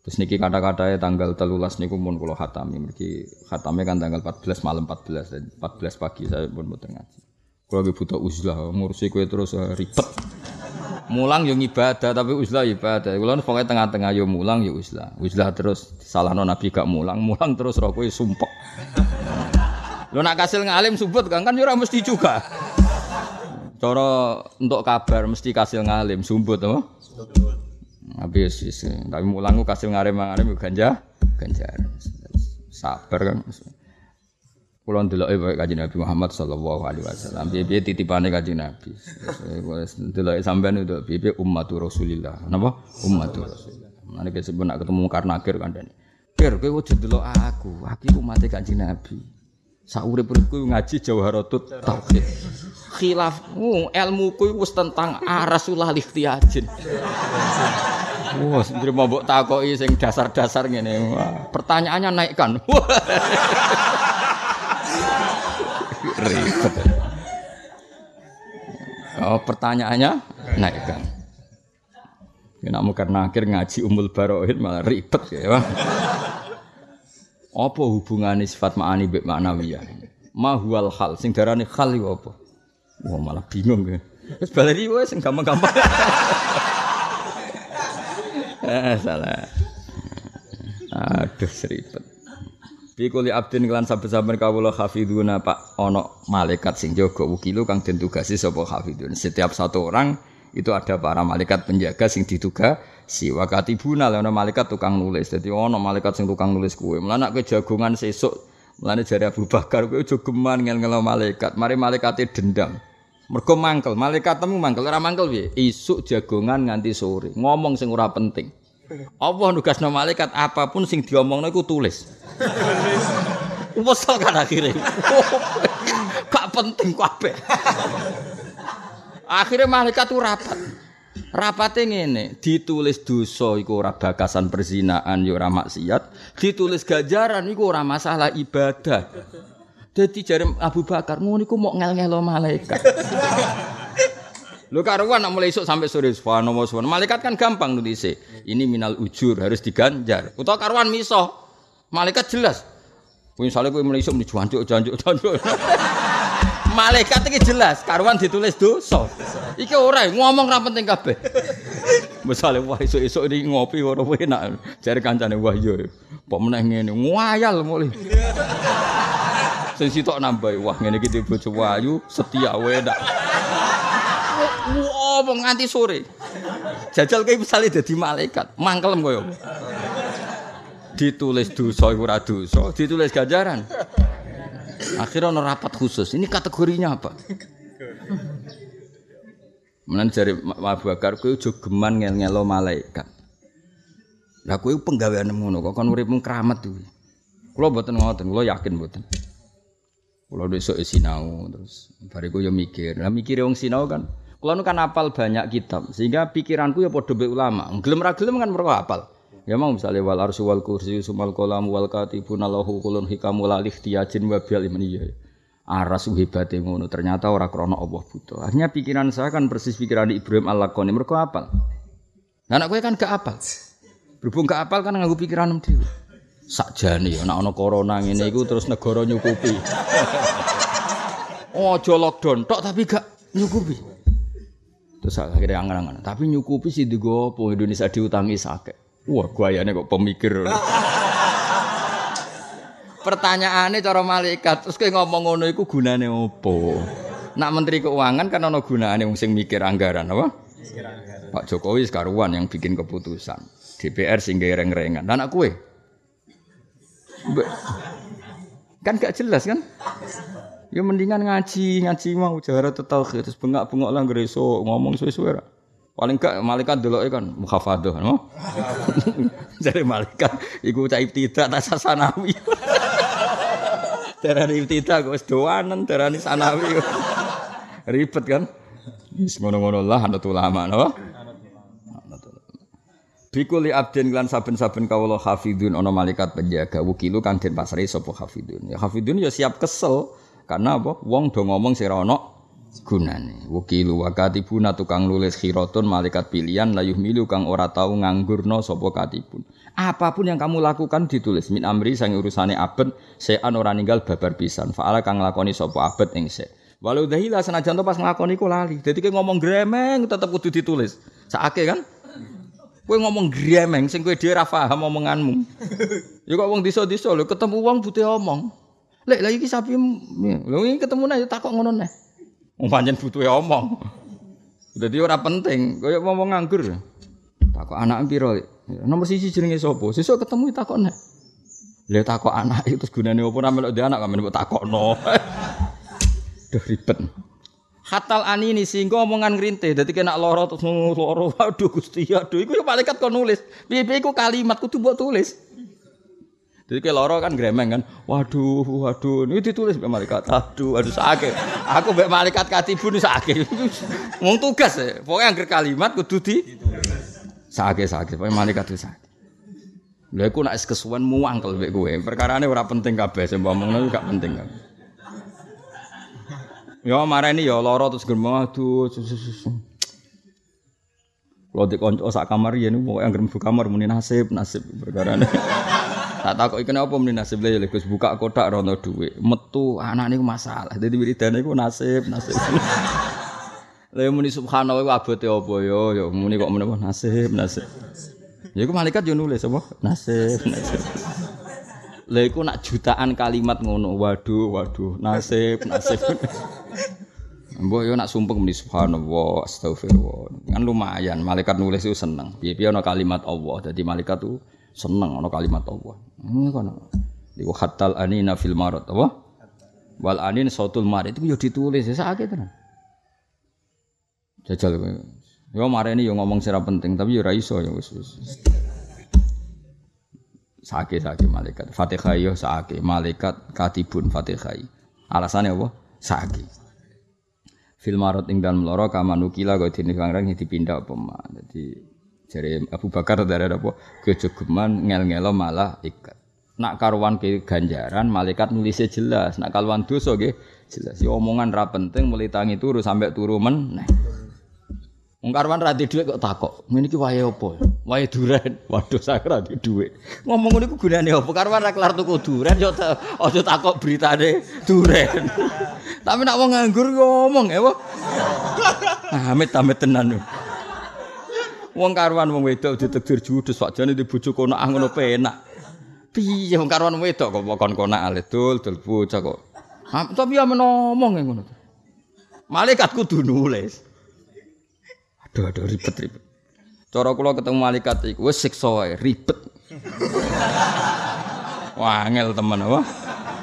[SPEAKER 2] Terus niki kata-katanya tanggal telulas niku pun kula khatami. Mergi khatame kan tanggal 14 malam 14 14 pagi saya pun boten ngaji. Kalau lagi butuh uzlah, ngurusi kue terus uh, ribet. Mulang yang ibadah tapi uzlah ibadah. Kalau pokoknya tengah-tengah yo mulang yo uzlah. Uzlah terus salah non nabi gak mulang, mulang terus roh kue sumpek. Lo nak kasil ngalim subut kan kan yo mesti juga. Cara untuk kabar mesti kasil ngalim sumbut apa? Habis tapi mulang kasil ngalim ngalim ganja ganja. Sabar kan. Kulo ndeloke wae Kanjeng Nabi Muhammad sallallahu alaihi wasallam. Piye-piye titipane Kanjeng Nabi. Wis ndeloke sampean itu piye ummatur Rasulillah. Napa? Ummatur Rasulillah. Mane kesebut nak ketemu Karnakir kandhane. Kir kowe ojo ndelok aku. Aku iku mate Kanjeng Nabi. Saurip-uripku ngaji Jawharatut Tauhid. Khilaf uh, ilmuku wis tentang arasulah lihtiyajin. Wah, sendiri mau mbok takoki sing dasar-dasar ngene. Pertanyaannya naikkan. Ribet. Oh, pertanyaannya naikkan. Ya nak karena akhir ngaji umul barohid malah ribet ya. Apa hubungannya sifat ma'ani bek ma'nawiyah? Ma huwal hal, sing darani hal itu apa? Wah malah bingung ya. Terus baleri wae sing gampang-gampang. eh salah. Aduh seribet. Bi kuli abdin kelan saben-saben kawula hafiduna Pak ono malaikat sing jaga wukilu kang den tugasi sapa hafidun. Setiap satu orang itu ada para malaikat penjaga sing dituga si wakati buna ono malaikat tukang nulis. Jadi ono malaikat sing tukang nulis kue. Mulane nek jagongan sesuk Mulane jari Abu Bakar kowe aja geman ngel-ngelo malaikat. Mari malaikate dendam. Mergo mangkel, malaikat temu mangkel ora mangkel piye? Isuk jagongan nganti sore. Ngomong sing ora penting. Allah nugasno malaikat apa pun sing diomongno iku tulis. Wesel kan akhirnya. Gak penting kabeh. Akhirnya malaikat tuh rapat. Rapate ngene, ditulis dosa iku ora bakasan perzinaan ya ora maksiat, ditulis ganjaran iku ora masalah ibadah. Dadi jare Abu Bakar ngono iku mau ngel-ngelo malaikat. Lu karuan nak mulai esuk sampai sore subhanallah subhanallah. Malaikat kan gampang nulis. Ini minal ujur harus diganjar. Utawa karuan miso. Malaikat jelas. Misalnya kowe mulai esuk muni jancuk jancuk jancuk. Malaikat iki jelas karuan ditulis dosa. Iki ora ngomong ra penting kabeh. Misale wah esuk-esuk iki ngopi ora enak. Jare kancane wah iya. Kok meneh ngene ngwayal mulai. Sing sitok nambah wah ngene iki bojo wayu setia ndak. ngomong nganti sore. Jajal kayak misalnya jadi malaikat, mangkelem koyo. Ditulis dosa iku ora dosa, ditulis ganjaran. Akhirnya ono rapat khusus. Ini kategorinya apa? Menan jari Abu Bakar kowe aja geman ngel-ngelo malaikat. Lah kowe penggawean ngono kok kon urip keramat kuwi. Kula mboten ngoten, kula yakin mboten. Kula besok sinau terus bariku yo mikir. Lah mikir wong sinau kan kula nu kan apal banyak kitab sehingga pikiranku ya padha ulama. Gelem ra gelem kan mergo apal. Ya mau misalnya wal arsy wal kursi sumal kolam wal katibun lahu kulun hikamu lalih tiyajin wa bil ya aras hebate ngono. Ternyata ora krana Allah butuh akhirnya pikiran saya kan persis pikiran Ibrahim al-Lakoni. Mergo apal? Nah anak kowe kan gak apal. Berhubung gak apal kan nganggo pikiran dhewe. Sakjane ya nek ana corona ngene iku terus negara nyukupi. Ojo lockdown tok tapi gak nyukupi. Terus akhirnya angan-angan. Tapi nyukupi sih digo Indonesia diutangi sakit wah guayane kok pemikir Pertanyaannya cara malaikat, terus kayak ngomong ngono iku gunane opo? Nak menteri keuangan kan ono gunane wong sing mikir anggaran apa? Pak Jokowi sekaruan yang bikin keputusan. DPR sing reng-rengan. Dan aku kan gak jelas kan? Ya mendingan ngaji, ngaji mau jahara tauhid terus bengak-bengok lah ngomong suwe-suwe Paling gak malaikat dulu kan mukhafadah, no? Jadi malaikat iku cah ibtidak tak sasanawi. Darani ibtidak wis doanen, darani sanawi. Ribet kan? Wis ngono-ngono lah anut ulama, no? Bikuli abdin lan saben-saben kawula hafidun ana malaikat penjaga wukilu kang den pasrai sapa hafidun. Ya hafidun ya siap kesel karena apa? Wong do ngomong sing ana gunane. Wakilu wakatibuna tukang nulis khiratun malaikat pilihan layuh milu kang ora tahu nganggurno sapa katibun. Apa pun yang kamu lakukan ditulis. Min amri sang urusane abet sean ora ninggal babar pisan. Faala kang lakoni sapa abet ing se. Walau dahila senajan pas nglakoni ku lali. Dadi ngomong gremeng tetep kudu ditulis. Sakake kan? Kowe ngomong gremeng sing kowe dhewe ra paham omonganmu. Ya kok wong desa-desa lho ketemu wong butuh omong. Lek lha iki sapi lho iki ketemu nek takok ngono neh Wong pancen butuhe omong. Dadi ora penting, kaya ngomong nganggur. Takok anak piro? Nomor siji jenenge sapa? Sesuk ketemu takokne. Lha takok anak itu gunane opo ora melok anak kok mbok takokno. Duh ribet. Hatal ani ini sehingga omongan ngerintih. Jadi kena loro terus loro. Aduh gusti, aduh. Iku yang malaikat kau nulis. Piye-piye kalimat kudu buat tulis. Jadi kayak loro kan gremeng kan. Waduh, waduh. Ini ditulis mbak malaikat. Aduh, aduh sakit. Aku mbak malaikat katibun sakit. Mau tugas ya. Pokoknya angker kalimat kudu di sakit sakit. Pokoknya malaikat itu sakit. Lha aku nak kesuwen muang kalau mbek kowe. Perkarane ora penting kabeh sing ngomongno gak penting kan. Ya marani ya loro terus gremeng aduh. Kalau di konco sak kamar ya nih, pokoknya anggere mlebu kamar muni nasib, nasib perkara Tak takut ikan apa mending nasib lha ya Gus buka kotak rono duit. Metu anak niku masalah. Dadi wiridane iku nasib, nasib. Lha muni subhanallah iku abote apa ya? Ya muni kok menapa nasib, nasib. Ya iku malaikat yo nulis apa? Nasib, nasib. Lha iku nak jutaan kalimat ngono. Waduh, waduh, nasib, nasib. Mbok yo nak sumpeng muni subhanallah, astagfirullah. Kan lumayan malaikat nulis itu seneng. Piye-piye ana kalimat Allah. Dadi malaikat tuh seneng ana kalimat Allah. Ini kan. Iku hatal anina fil marad apa? Wal anin sautul marid itu yo ditulis ya sakit tenan. Jajal. Yo mareni yo ngomong sira penting tapi yo ora iso ya wis wis. Malaikat. Fatihah yo sakit malaikat katibun Fatihah. Alasannya apa? Sakit. Fil marad ing dalem lara kamanukila kok dene kang dipindah apa mah. Jadi Abu Bakar dari apa kejogeman ngel-ngelo malah ikat. Nak karuan ke ganjaran malaikat nulisnya jelas. Nak karuan dosa ge jelas. Si omongan ra penting mulai tangi turu sampai turu men. Nah. Wong karuan ra kok takok. Ngene iki wae apa? Wae duren. Waduh sak ra dhuwit. Ngomong ngene iku gunane apa? Karuan ra kelar tuku duren yo aja takok beritane duren. Tapi nak wong nganggur ngomong ya, Amit-amit tenan. Wong karuan wong wedok ditegdir judes sakjane di bojo konak ngono penak. Piye wong karuan wedok kok kon konak ale dul dul bocah kok. Tapi ya menomong ngono. Malaikat kudu nulis. Aduh, aduh ribet-ribet. Cara kula ketemu malaikat iku wis siksa wae, ribet. Wah, angel temen apa?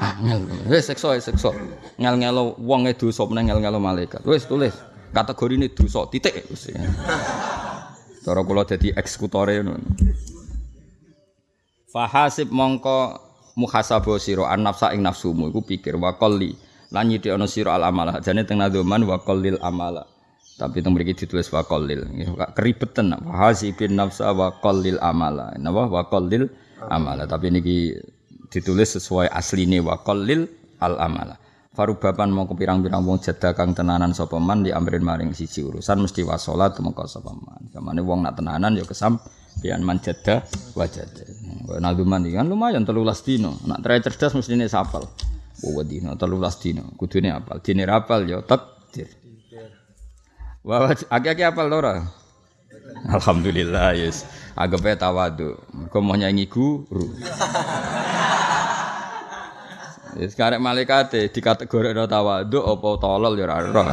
[SPEAKER 2] Angel. Wis siksa wae, siksa. Ngel-ngelo wong e dosa meneh ngel-ngelo malaikat. Wis tulis kategorine dosa titik wis. Cara kula dadi eksekutore ngono. Fahasib mongko muhasabah sira an nafsa ing nafsumu iku pikir wa qalli. Lan nyithikno sira al amala. Jane teng nadzoman wa amala. Tapi teng mriki ditulis wa qallil. Keribetan fahasibin nafsa wa qallil amala. Napa? Wa amala. Tapi niki ditulis sesuai asline wa qallil al amala Farubaban mau pirang-pirang wong jeda kang tenanan sapa man di maring siji urusan mesti wasolat mengko sapa man. Kamane wong nak tenanan ya kesam pian man jeda wajada. Naduman iki kan lumayan 13 dino. Nak trai cerdas mesti ini sapal. Oh dino 13 dino. Kudune apal. Dine rapal ya takdir. Wah, aki-aki apal ora? Alhamdulillah, yes. Agape tawadu. Mergo mau nyanyi guru. Ya sekarang malaikat di kategori ada tawadhu apa tolol ya ora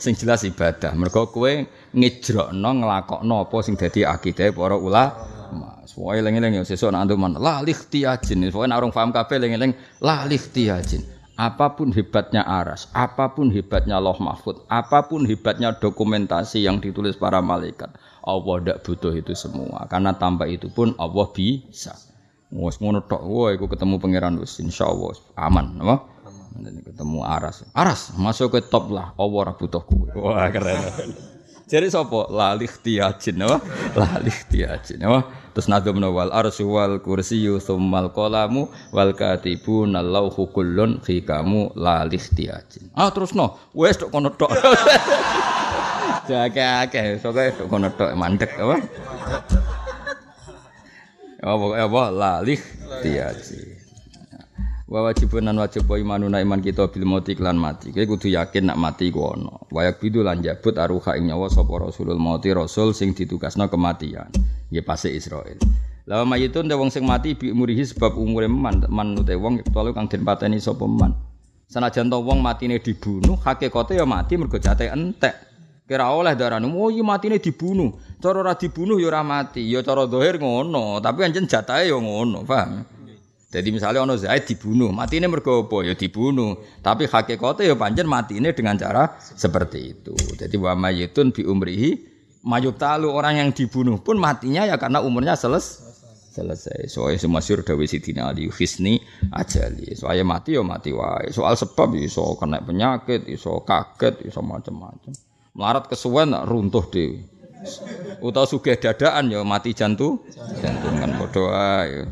[SPEAKER 2] Sing jelas ibadah. Mergo kowe ngejrokno nglakokno apa sing dadi akidah para ulama. Soale eling-eling ya sesuk nak antuman la likhtiyajin. Pokoke nek orang paham kabeh eling-eling la likhtiyajin. Apa pun hebatnya aras, apa pun hebatnya loh mahfud, apa pun hebatnya dokumentasi yang ditulis para malaikat, Allah tidak butuh itu semua. Karena tanpa itu pun Allah bisa. Wes ngono tok, wah iku ketemu pangeran wis insyaallah aman, apa? Aman. ketemu Aras. Aras, masuk ke top lah. Allah ora butuh kowe. Wah, keren. Jadi sapa? Lalih tiajin, apa? Lalih tiajin, apa? Terus nadum wal arsy wal kursiyyu tsummal qalamu wal katibun lauhu kullun fi kamu lalih tiajin. Ah terus no, wes tok kono tok. Jake-ake, soke tok kono tok mandek apa? Apa apa? Lalih. Tiaji wa wajibun nan wajib wa imanuna iman kita bil mati lan mati. Kowe kudu yakin nak mati ku ana wayak bidu lan jabut aruha ing nyawa sapa rasulul mauti rasul sing ditugasna kematian. Ya pase Israel Lawa mayitun de wong sing mati bi umurihi sebab umure man man ute wong telu kang den pateni sapa man. Sanajan to wong matine dibunuh hakikate ya mati mergo jate entek Kira oleh darane, oh iya matine dibunuh. Cara ora dibunuh ya ora mati. Ya cara zahir ngono, tapi anjen jatahe ya ngono, paham? Jadi misalnya ono Zaid dibunuh, matine mergo apa? Ya dibunuh. Tapi hakikate ya pancen matine dengan cara seperti itu. Jadi wa mayitun bi umrihi mayuk talu orang yang dibunuh pun matinya ya karena umurnya selesai selesai. Soalnya semasyur dawe sidina Ali Hisni ajali. Soalnya mati ya mati wae. Soal sebab iso kena penyakit, iso kaget, iso macam-macam. Melarat kesuwen runtuh dhewe. Utawa sugih dadaan ya mati jantung, jantungan padha ae.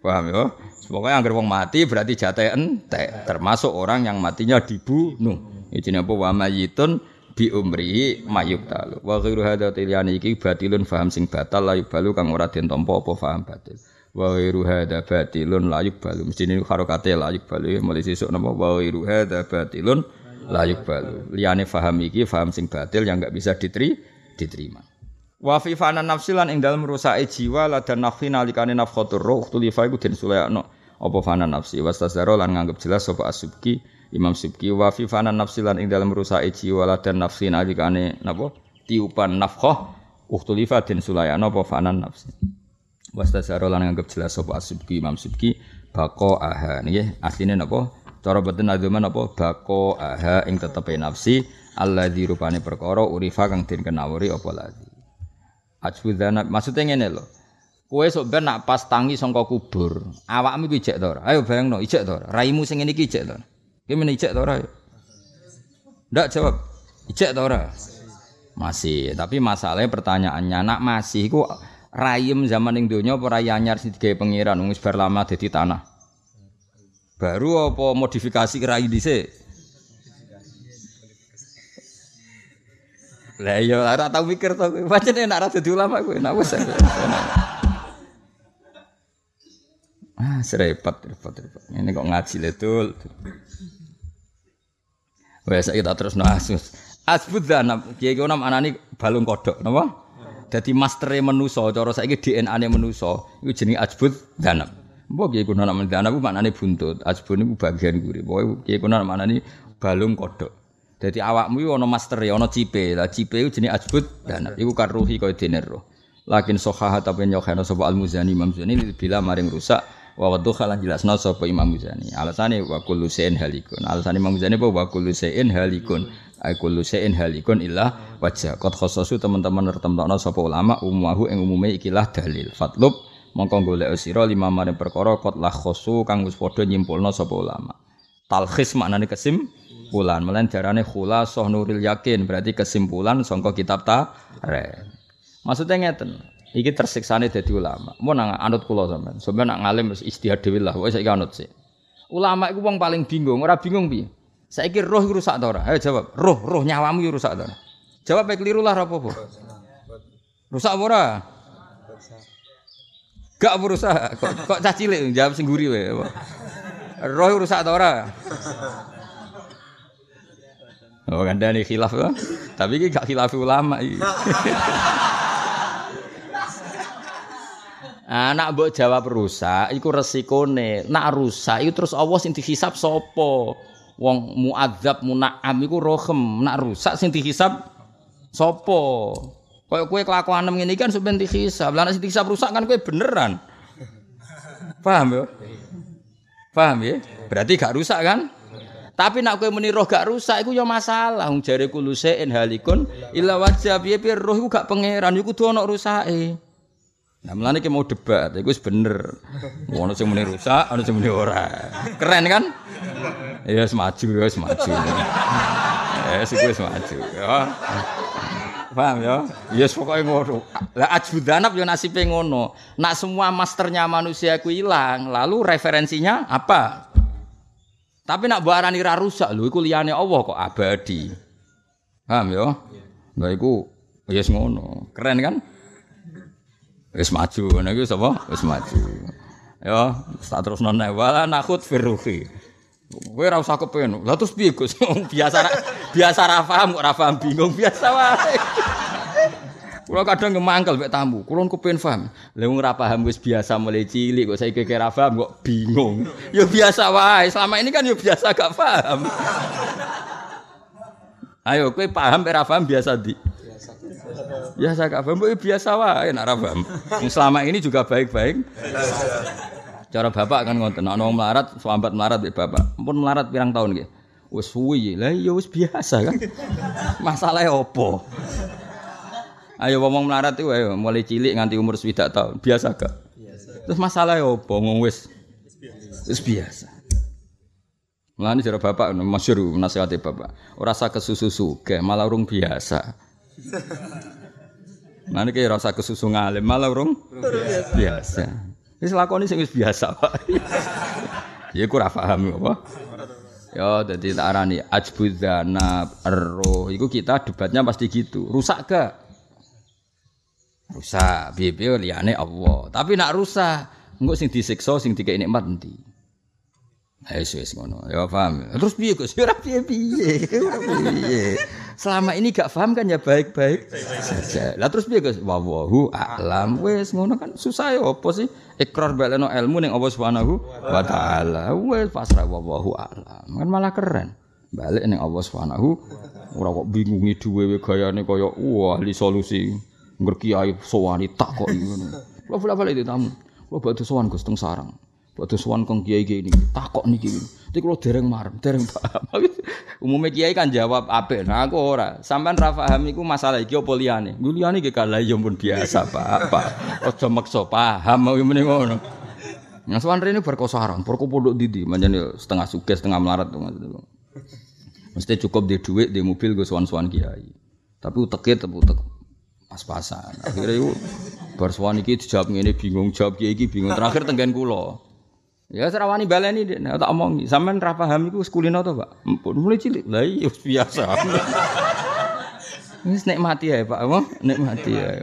[SPEAKER 2] Paham ya? Pokoknya anggar wong mati berarti jatah entek, termasuk orang yang matinya dibunuh. Iki apa wa mayitun bi umri mayuk talu. Wa ghairu hadza tiliyani iki batilun faham sing batal la balu kang ora den tampa apa faham batil. Wa ghairu hadza batilun la yubalu. Mesti ini harokate la yubalu mulai sesuk napa wa ghairu hadza batilun layuk balu. Liane faham iki faham sing batil yang enggak bisa diteri, diterima. Wa fi fana nafsilan ing dalem rusake jiwa la dan nafsi nalikane nafkhatur ruh tulifa iku den sulayakno. Apa fana nafsi? Wastazaro lan nganggep jelas sapa asubki Imam Subki. Wa fi fana nafsilan ing dalem rusake jiwa la dan nafsi nalikane napa? Tiupan nafkhah uktulifa den sulayakno apa fana nafsi? Wastazaro lan nganggep jelas sapa asubki Imam Subki. Bako aha. Nggih asline napa Cara boten nadzuman apa bako aha ing tetepe nafsi alladzi rupane perkara urifa kang den kenawuri apa lagi. Ajbudzana maksudnya ngene lho. Kowe sok ben nak pas tangi sangka kubur, awakmu iki ijek to ora? Ayo bayangno, ijek to ora? Raimu sing ngene iki ijek to. Ki men ijek to ora? Ndak jawab. Ijek to? Masih, tapi masalahnya pertanyaannya nak masih iku rayem zaman ning donya apa rai anyar sing digawe pangeran wis bar tanah. Baru apa modifikasi rai dhisik? Lah iya ora tau mikir to kowe. Pancen enak ra dadi ulama kowe. Enak wis. Ah, serepot, repot, repot. Ini kok ngaji letul. Wes kita terus no asus. Asbud danab, kiye ki nama anani balung kodok, napa? Dadi mastere menusa, cara saiki DNA-ne menusa, iku jenenge asbud danab. Mbok kiye kuna nama dana ku maknane buntut. Asbun niku bagian guri. Pokoke kiye kuna maknane balung kodok. Dadi awakmu iku ana master ya, ana cipe. Lah cipe iku jenenge ajbud dan iku karuhi kaya dene roh. Lakin sohaha tapi nyokhana sapa al-Muzani Imam Muzani bila maring rusak wa wadhu khalan jelasna sapa Imam Muzani. Alasane wa kullu shay'in halikun. Alasane Imam Muzani apa wa kullu halikun. Ai kullu shay'in halikun illa wajah. Qad khassasu teman-teman nertemtokno sapa ulama umumahu ing umume ikilah dalil. Fatlub mongko golek sira lima maring perkara qad la khassu kang wis padha nyimpulna sapa ulama. Talkhis maknane kesim kesimpulan. Melain darane khulasah nuril yakin berarti kesimpulan sangka kitab tareh. Maksudnya ngeten. Iki tersiksane dadi ulama. Mau nang anut kula sampean. Sampeyan nak ngalim wis istihad dhewe lah. Wis anut sih. Ulama iku wong paling bingung, ora bingung piye? Saiki roh rusak ta ora? Ayo jawab. Roh, roh nyawamu rusak ta ora? Jawab baik keliru lah apa-apa. Rusak ora? Gak berusaha. Kok, kok cah cilik jawab sing guri wae. Roh rusak ta ora? Oh kan dari khilaf kan? Tapi ini gak khilaf ulama iki. Anak mbok jawab rusak iku resikone. Nak rusak itu terus Allah sing dihisab sapa? Wong muadzab muna'am iku rohem. Nak rusak sing dihisab sapa? Kaya kowe kelakuan ngene iki kan sampeyan dihisab. Lah nek sing dihisab rusak kan kowe beneran. Paham ya? Paham ya? Berarti gak rusak kan? Tapi nak kowe muni roh gak rusak iku ya masalah. Wong jare kulo sein halikun illa wajah piye-piye roh iku gak pangeran iku kudu ana rusake. Nah, mulane ki mau debat, iku wis bener. Ono sing muni rusak, ono sing muni ora. Keren kan? Ya wis maju, ya wis maju. Ya wis wis maju. Ya. Paham ya? Ya yes, pokoknya ngono. Lah ajbudanab ya nasibe ngono. Nak semua masternya manusia ku hilang, lalu referensinya apa? Tapi nak arani ra rusak lho iku liyane Allah kok abadi. Paham ya? Lah iku ya ngono. Keren kan? Wis maju ngono iku sapa? Wis maju. Ya, tak terus nona wala nakhut firruhi. Kowe ora usah kepen. Lah terus piye Gus? biasa biasa ra paham kok paham bingung biasa wae. Kulo kadang ngemangkel mek tamu, kulo kepen paham. Lah wong ora paham biasa mulai cilik kok saiki kira paham kok bingung. Ya biasa wae, selama ini kan ya biasa gak paham. Ayo kowe paham ora paham biasa di. Biasa gak paham, ya biasa wae nek ora. Selama ini juga baik-baik. Cara bapak kan ngoten, nek wong melarat, swambat melarat mbek bapak. Ampun melarat pirang tahun nggih. Wis suwi, lah ya wis biasa kan. Masalahnya opo? Ayo ngomong melarat itu ayo mulai cilik nganti umur swidak tahun. Biasa gak? Biasa. Terus masalah ya apa ngomong wis? Wis biasa. Mulane jare bapak masyhur nasihate bapak. Ora usah kesusu suge, malah urung biasa. Nanti kayak rasa kesusu ngalim malah urung biasa. biasa. Wis lakoni sing wis biasa, Pak. ya aku ora paham apa. Ya, jadi tak arani ajbudzana roh. Iku kita debatnya pasti gitu. Rusak gak? rusak piye-piye liyane Allah tapi nak rusak engko sing disiksa sing dikek nikmat endi Wis wis ngono. Ya paham. Terus piye Gus? Ora piye-piye. piye. Selama ini gak paham kan ya baik-baik saja. Lah terus piye Gus? Wallahu a'lam. Wis ngono kan susah ya apa sih? Ikrar baleno ilmu ning Allah Subhanahu wa taala. Wis pasrah wallahu a'lam. Kan malah keren. Balik ning Allah Subhanahu ora kok bingungi duwe gayane kaya wah ahli solusi ngerkiai sowani tak kok ngono. Kula bola-balik itu tamu. Kula badhe sowan Gus teng sarang. Badhe sowan kong kiai gini, tak kok niki. Tapi kalau dereng marem, dereng paham. Umumnya kiai kan jawab apa? Nah aku ora. Sampai ra paham iku masalah iki apa liyane? Iku liyane iki kalah ya pun biasa, Pak. Apa? Aja maksa paham ngene ngono. Nah, sowan rene berkosarang, perko pondok didi, manjane setengah suges, setengah melarat tuh. Mesti cukup di duit, di mobil gue sowan-sowan kiai. Tapi uteknya tetep utek pas-pasan. Akhirnya itu bersuan iki dijawab ngene bingung, jawab kiai iki bingung. Terakhir tenggen kula. Ya serawani baleni dek, tak omong. Sampean ra paham iku kulino to, Pak? Ampun, mulai cilik. Lah iya biasa. Wis nikmati ya, Pak. Apa? Nikmati ya.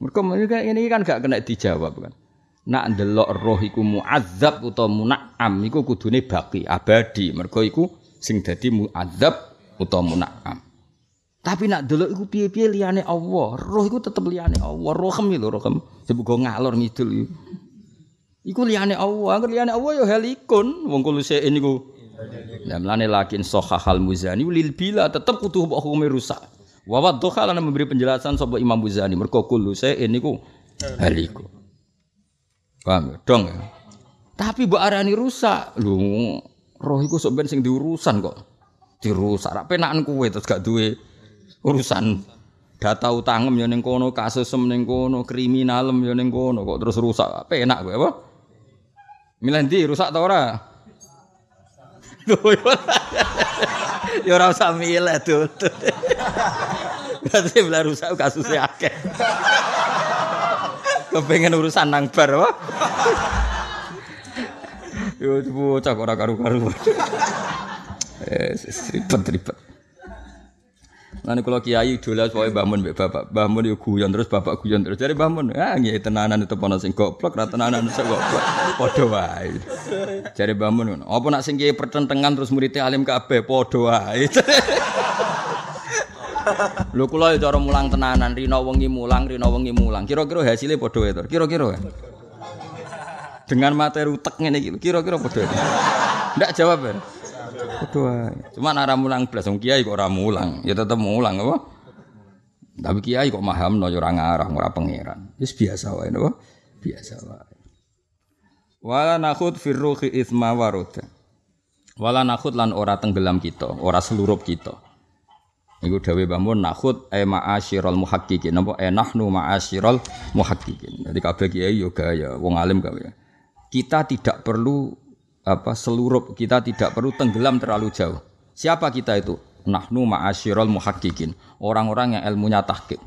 [SPEAKER 2] Mereka ini kan gak kena dijawab kan. Nak ndelok roh iku muadzab utawa munakam iku kudune baki abadi. Mergo iku sing dadi muadzab utawa munakam. Tapi nak delok iku piye-piye liyane Allah. Roh iku tetep liyane Allah. Rohem lho rohem. Sebab ngalor ngidul iku. Iku liyane Allah. Angger liyane Allah ya helikun. Wong kulo seen niku Nah, melane lakin hal muzani lil bila tetep kudu hukume rusak. Wa wadduha lan memberi penjelasan sapa Imam Muzani mergo kullu ini ku haliku. Paham ya? Dong ya. Tapi mbok arani rusak. Lho, roh iku sok ben sing diurusan kok. Dirusak. Ra penakan kowe terus gak duwe urusan data utangem ya ning kono, kasusem ning kono, kriminalem ya ning kono kok terus rusak. Penak kowe apa? Milih ndi rusak ta ora? Ya ora usah milih tuh. Berarti belah rusak kasusnya akeh. Kepengen urusan nang bar apa? Yo bocah ora karu-karu. Eh, ribet ribet. Nanti kalau kiai dola soalnya bangun mbak bapak, bangun yo guyon terus bapak guyon terus dari bangun, ah nggih tenanan itu pono sing goblok, ra tenanan sing goblok, padha wae. Jare bangun, apa nak sing kiai pertentangan terus muridnya alim kabeh padha wae. Lho kula ya cara mulang tenanan, rino wengi mulang, rino wengi mulang. Kira-kira hasilnya padha wae to. Kira-kira. Dengan materi utek ngene iki, kira-kira padha. Ndak jawab ya. Cuma ora mulang blas wong kiai kok ora mulang, ya tetep mulang apa? Tapi kiai kok mahamno ya ora ngarang, ora pangeran. Wis biasa wae napa? Biasa wae. Wala nakhud fi ruhi itsma waruda. Wala nakhud lan ora tenggelam kita, ora selurup kita. Iku dawe bangun nakhud e ma'asyiral muhaqqiqin napa e nahnu ma'asyiral muhaqqiqin. Jadi kabeh kiai yo gaya wong alim kabeh. Kita tidak perlu apa seluruh kita tidak perlu tenggelam terlalu jauh. Siapa kita itu? Nahnu ma'asyiral muhaqqiqin. Orang-orang yang ilmunya tahqiq.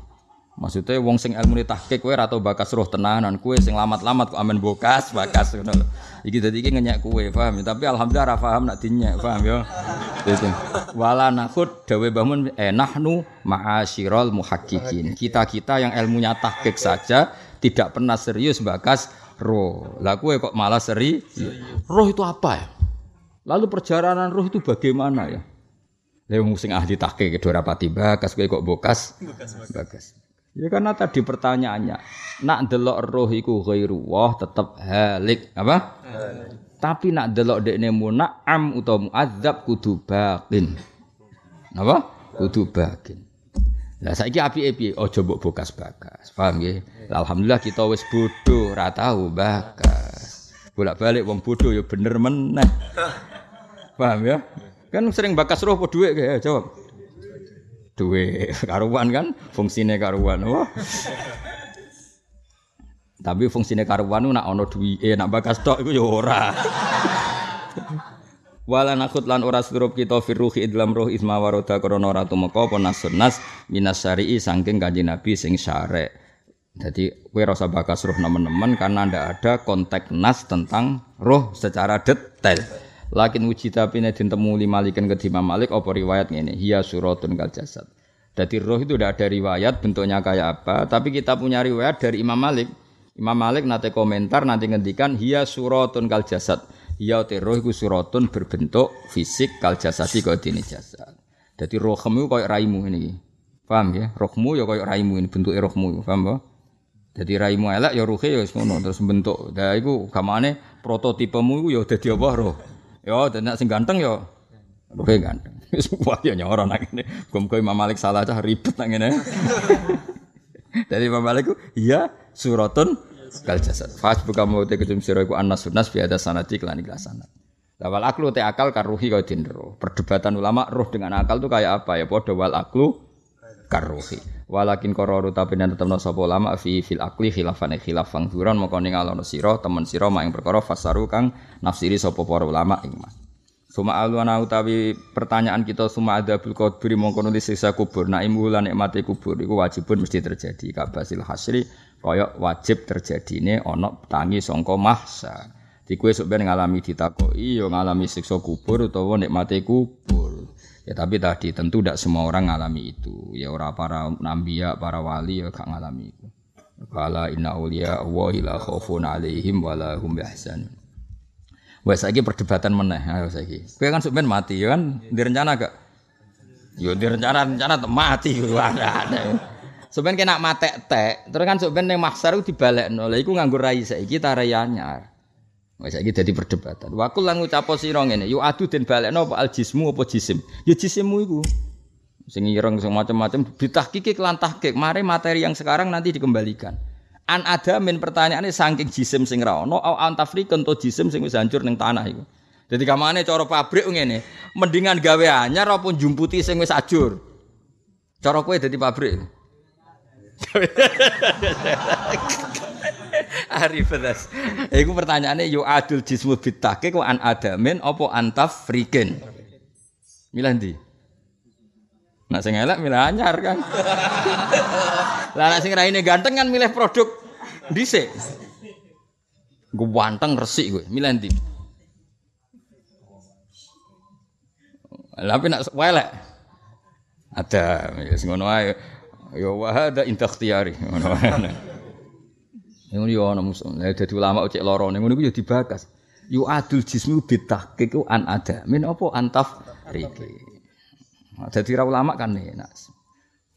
[SPEAKER 2] Maksudnya wong sing ilmu tahqiq kowe ora bakas roh tenanan, kowe sing lamat-lamat kok amen bokas, bakas ngono lho. Iki dadi iki ngenyek kowe, paham ya? Tapi alhamdulillah ora paham nak dinyek, paham ya? Itu. Wala nakhud dawe bangun eh nahnu ma'asyiral muhaqqiqin. Kita-kita yang ilmunya tahqiq saja tidak pernah serius bakas roh. Lah kowe kok malah seri? Roh itu apa ya? Lalu perjalanan roh itu bagaimana ya? Lah wong sing ahli tahqiq ke rapati bakas kowe kok bokas? Bakas. Ya karena tadi pertanyaannya, nak delok roh iku ghairu wah tetep halik, apa? Halik. Tapi nak delok dekne muna'am utawa muadzab kudu bakin. Apa? Kudu bakin. Lah saiki apike piye? Aja mbok bokas-bakas. Paham nggih? Alhamdulillah kita wis bodoh, ora tahu bakas. Bolak-balik wong bodoh ya bener meneh. Paham ya? Kan sering bakas roh apa dhuwit ya jawab. Duit karuan kan fungsine karuan. Wah. Tapi fungsine karuan nak ana duwike, nak bakas tok iku ya ora. Wala nakut lan ora surup kita firruhi idlam roh isma waroda krana ora tumeka apa nasun nas minas syari'i saking kanjeng Nabi sing syarek. Jadi kowe rasa bakas roh nemen-nemen karena ndak ada konteks nas tentang roh secara detail. Lakin uji tapi den temu malikan ke Imam Malik apa riwayat ngene, hiya suratun kal jasad. Jadi roh itu tidak ada riwayat bentuknya kayak apa, tapi kita punya riwayat dari Imam Malik. Imam Malik nate komentar nanti ngendikan hiya suratun kal jasad Ya roh iku suratun berbentuk fisik kal jasadi kaya dene jasad. Dadi rohmu kaya raimu ini. Paham ya? Rohmu ya kaya raimu ini bentuke rohmu, paham ba? Dadi raimu elek ya rohe ya ngono terus bentuk. Lah iku gamane prototipemu iku ya dadi apa roh. Ya dan sing ganteng ya rohe ganteng. Wis kuat ya nyoro nang ngene. Muga Imam Malik salah cah ribet nang ngene. Dadi Imam Malik iya suratun kal jasad. Fas buka mau te kecum sira iku anas sunas bi ada sanati kelan ikhlas sanat. Lawal aklu te akal karuhi kau dindro. Perdebatan ulama roh dengan akal tuh kayak apa ya? Podo wal aklu karuhi. Walakin kororu tapi dan tetap sapa ulama fi fil akli khilafan khilafang duran mongko ningalono sira temen sira mak ing perkara fasaru kang nafsiri sapa para ulama ing Suma alwana utawi pertanyaan kita suma ada bil kubur mongko nulis siksa kubur. Nah imu lan nikmati kubur iku wajibun mesti terjadi kabasil hasri kaya wajib terjadine ana tangi sangka mahsa. Di sok ben ngalami ditakoki ya ngalami siksa kubur utawa nikmati kubur. Ya tapi tadi tentu tidak semua orang ngalami itu. Ya ora para nabi ya, para wali ya gak ngalami itu. Kala inna auliya wa la khaufun alaihim wa la hum. Wes saiki perdebatan meneh, ayo saiki. Kowe kan sampean mati ya kan direncana gak? Yo direncana-rencana mati ada. Sampeyan kena matek tek, terus kan sampeyan ning mahsyar dibalekno. Lha iku nganggo rai saiki ta rai anyar. Wes saiki dadi perdebatan. Wa kul lan ngucapo sira ngene, yu adu den balekno apa al jismu apa jisim? Ya jisimmu iku. Sing ireng sing macam-macam ditahkiki kelan tahkik, mari materi yang sekarang nanti dikembalikan. An ada min pertanyaannya saking jisim sing ra ono au antafrikun to jisim sing wis hancur ning tanah iku. Jadi kamane cara pabrik ngene, mendingan gawe anyar apa jumputi sing wis ajur. Cara kowe dadi pabrik. Arif das. Iku pertanyaannya yu adul jismu bitake kok an adamin apa antaf frikin. Milih ndi? Nak sing elek milih anyar kan. Lah nak sing raine ganteng kan milih produk dhisik. Gue wanteng resik gue, milih ndi? Tapi nak welek. Ada, ya ngono ae. Ya wahada intakhtiyari. Ngono ae. Ngono yo ana musuh. Lah dadi ulama cek lara ning ngono ku yo dibakas. Yu adul jismu bitahqiq ku an ada. Min apa antaf riki. Nah, dadi ra ulama kan enak.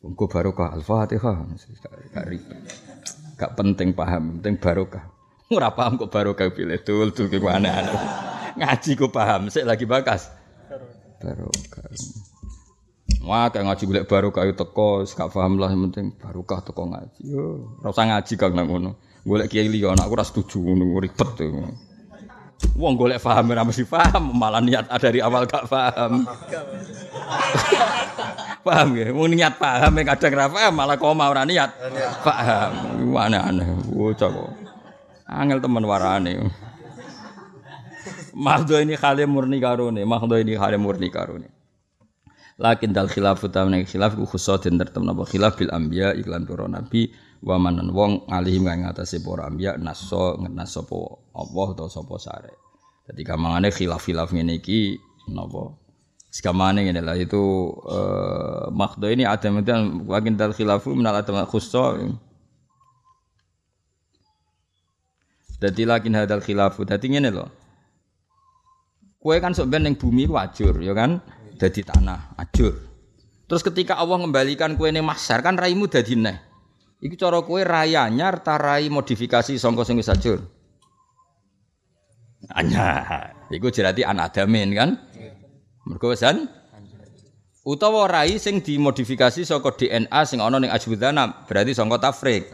[SPEAKER 2] Engko barokah Al-Fatihah. Gak ribet. Penting paham, penting barokah. Ora paham kok barokah pilih tul tul aneh-aneh. Ngaji kok paham, sik lagi bakas. Barokah. Wah, kayak ngaji golek barokah itu teko, gak paham lah yang penting barokah teko ngaji. Yo, ora ngaji kang nang ngono. Kiai liya aku ora setuju ngono ribet tuh. Wong golek paham ora mesti paham, malah niat dari awal gak paham. paham ya? Wong niat paham kadang ora paham malah koma ora niat. Paham. Aneh-aneh. Bocah kok. Angel teman warane. Mahdo ini khale murni karone, mahdo ini khale murni karone. Lakin dal khilaf utawa khilaf ku khusus den tertem napa khilaf bil anbiya iklan para nabi wa manan wong alihim kang ngatasi para anbiya naso ngenas sapa Allah utawa sapa sare. Dadi kamangane khilaf-khilaf ngene iki napa Sekamane ngene lah itu uh, makdo ini ada mungkin wakin dal khilafu minal adam khusso. Dadi lakin hadal khilafu. Dadi ngene lho. Kue kan sok ben bumi ku ajur, ya kan? Dadi tanah, ajur. Terus ketika Allah mengembalikan kue ning mahsyar kan raimu dadi neh. Iku cara kowe rai anyar ta rai modifikasi sangka sing wis ajur. Anyar. Iku jerati anadamin kan? Mergo utawa rai sing dimodifikasi saka DNA sing ana ning ajbudana berarti sangka tafrik.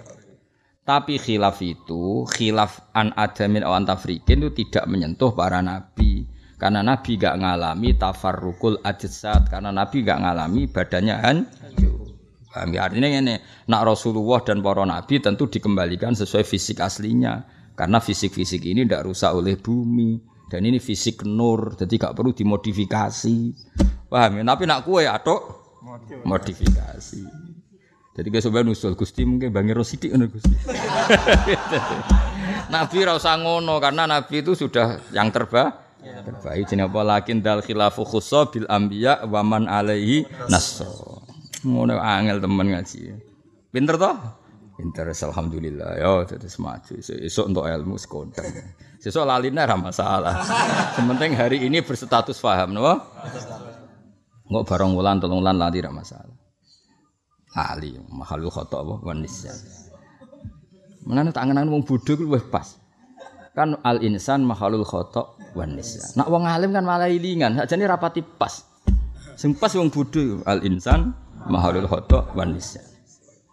[SPEAKER 2] Tapi khilaf itu, khilaf an adamin awan tafrikin itu tidak menyentuh para nabi. Karena nabi gak ngalami tafarrukul ajsad, karena nabi gak ngalami badannya hancur. Paham ya? Artinya ini, nak Rasulullah dan para nabi tentu dikembalikan sesuai fisik aslinya. Karena fisik-fisik ini tidak rusak oleh bumi. Dan ini fisik nur, jadi gak perlu dimodifikasi. Paham ya? Tapi nak kue atau modifikasi. Jadi kayak sebenarnya nusul Gusti mungkin bangi rosidik ngono Gusti. nabi rasa ngono karena Nabi itu sudah yang terbaik. Terbaik jenenge apa lakin dal khilafu khussa bil anbiya wa man alaihi nasso. Ngono angel temen ngaji. Pinter toh? Pinter alhamdulillah ya terus maju. Esok untuk ilmu sekondang. Sesuk laline ora masalah. Sementing hari ini berstatus paham no? Enggak barang wulan tolong wulan lali ora masalah. Lali mahalul khata apa wanisya. Menane tak angen wong pas. Kan al insan mahalul khata wanisya. Nak wong alim kan malah ilingan, sakjane rapati pas. Sing pas wong bodho al insan mahalul khotok wan nisyan.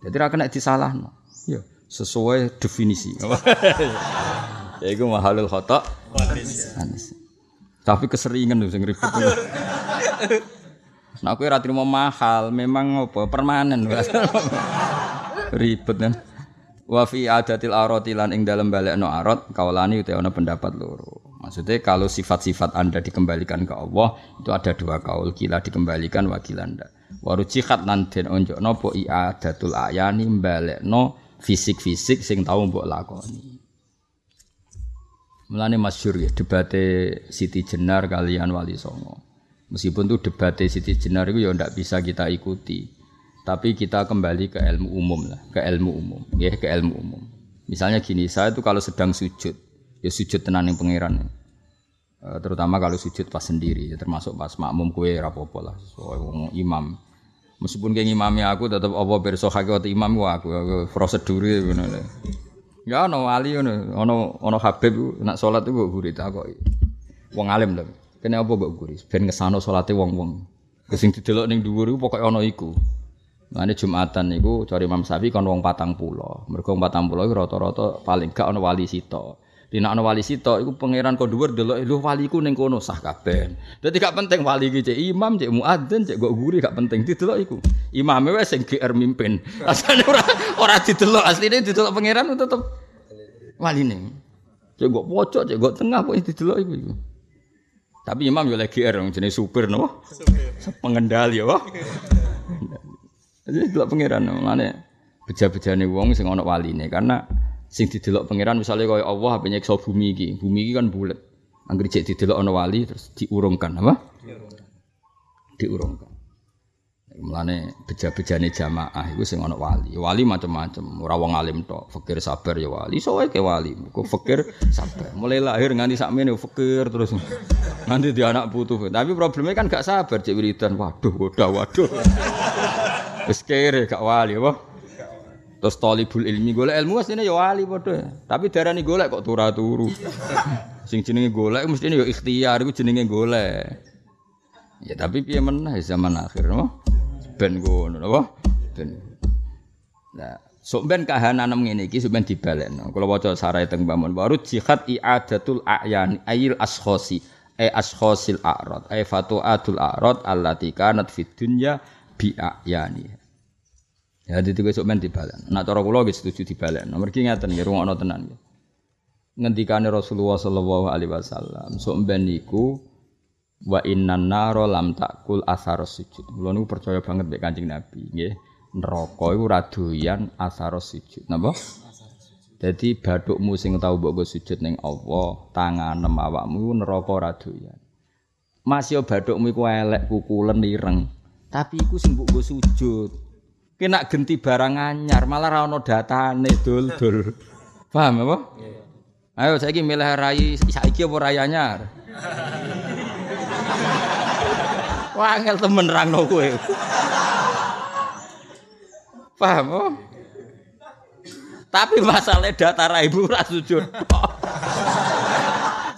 [SPEAKER 2] Jadi ra kena disalahno. Ya, sesuai definisi. ya iku mahalul khotok wan nisyan. Tapi keseringan sing ribet. Nah, aku ra trimo mahal, memang apa permanen. ribet kan. Wa fi adatil arati lan ing dalem balekno arat kaulani utawa ana pendapat loro. Maksudnya kalau sifat-sifat Anda dikembalikan ke Allah itu ada dua kaul, kila dikembalikan wakil Anda. Waru cikat lan den onjokno po i'adatul ayani mbalekno fisik-fisik sing tau mbok lakoni. Mulane masyhur ya debate Siti Jenar kalian Wali Songo. Meskipun itu debate Siti Jenar itu ya ndak bisa kita ikuti. Tapi kita kembali ke ilmu umum lah, ke ilmu umum, ya ke ilmu umum. Misalnya gini, saya itu kalau sedang sujud, ya sujud tenan yang pangeran. Uh, terutama kalau sujud pas sendiri, ya termasuk pas makmum kue rapopo lah, so, imam. Meskipun kayak imamnya aku tetap apa berso hakikat imam aku, aku prosedur gitu. Ya ana wali ngono, ana ana Habib nak salat iku mbok guri takoki. Wong alim lho. Kene apa mbok guri? Ben ngesano salate wong-wong. Sing didelok ning dhuwur iku pokoke ana iku. Mane Jumatan niku cari Imam Syafi'i kon wong patang pulau. Mergo patang pulau iku rata-rata paling gak ana wali sito. Dina ana wali sito iku pangeran kok dhuwur delok lho waliku ning kono sah kabeh. Dadi gak penting wali iki cek imam, cek muadzin, cek gak guri gak penting didelok iku. Imame wis sing GR mimpin. Asane ora ora didelok asline didelok pangeran tetep waline. Cek gak pojok, cek gak tengah kok didelok iku iku. Tapi imam yo lagi GR jenis supir no. Pengendali ya, Jadi delok pangeran ngene beja-bejane wong sing ana waline karena sing didelok pangeran misalnya kaya Allah apa nyekso bumi iki. Bumi iki kan bulat. Angger cek didelok ana wali terus diurungkan apa? Diurungkan. Mulane beja-bejane jamaah iku sing ana wali. Wali macam-macam, ora wong alim tok. Fakir sabar ya wali, sowe ke wali. Kok fakir sabar. Mulai lahir nganti sakmene fakir terus. Nanti dia anak putu. Tapi problemnya kan gak sabar cek wiridan. Waduh, waduh, waduh. Wis kere gak wali apa? Terus talibul ilmi golek ilmu asline ya wali padha. Tapi darani golek kok turu-turu. Sing jenenge golek mesti ya ikhtiar iku jenenge golek. Ya tapi piye meneh zaman akhir no? Ben ngono apa? Ben. Nah, sok ben kahanan ngene iki sok ben dibalekno. Kula waca sarai teng Bamun baru jihad i'adatul a'yan ayil ashkhasi ay ashkhasil a'rad ay fatu'atul a'rad allati kanat fid dunya bi a'yani. Ya dadi besok men dibalen. Nak cara kula nggih setuju dibalen. Mergi ngaten nggih rungokno tenan nggih. Ngendikane Rasulullah sallallahu alaihi wasallam, sok ben niku wa innan naro lam takul asar sujud. Kula niku percaya banget mek Kanjeng Nabi nggih. Neraka iku ora doyan asar sujud. Napa? Jadi badukmu sing tau mbok sujud ning Allah, tangan awakmu neraka ora doyan. Mas yo iku elek kukulen ireng. Tapi iku sing mbok sujud. Kena genti barang anyar, malah ra ono datane dul-dul. Paham apa? Ayo saiki milih rai saiki apa rai anyar? Wah, angel temen rangno kowe. Paham apa? Tapi masalah data raimu ora sujud.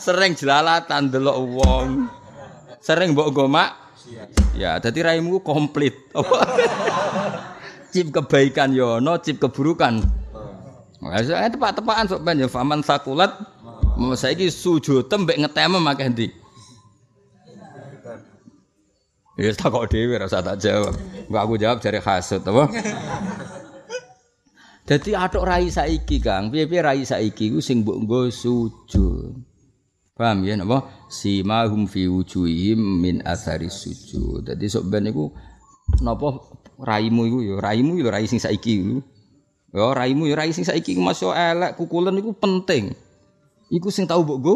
[SPEAKER 2] Sering jelalatan delok wong. Sering mbok gomak. Ya, dadi raimu komplit. cip kebaikan yo no cip keburukan. Wah, saya tepak-tepakan sok ben yo faman sakulat saiki sujud tembek ngeteme akeh ndi. Ya tak kok dhewe rasa tak jawab. Enggak aku jawab jare hasud apa? Dadi atok rai saiki Kang, piye-piye rai saiki ku sing mbok sujud. Paham ya napa? Simahum fi wujuhihim min athari sujud. Dadi sok ben iku napa raimu iku ya raimu ya rai sing saiki iku. Ya raimu ya rai sing saiki masuk elek kukulen iku penting. Iku sing tau mbok go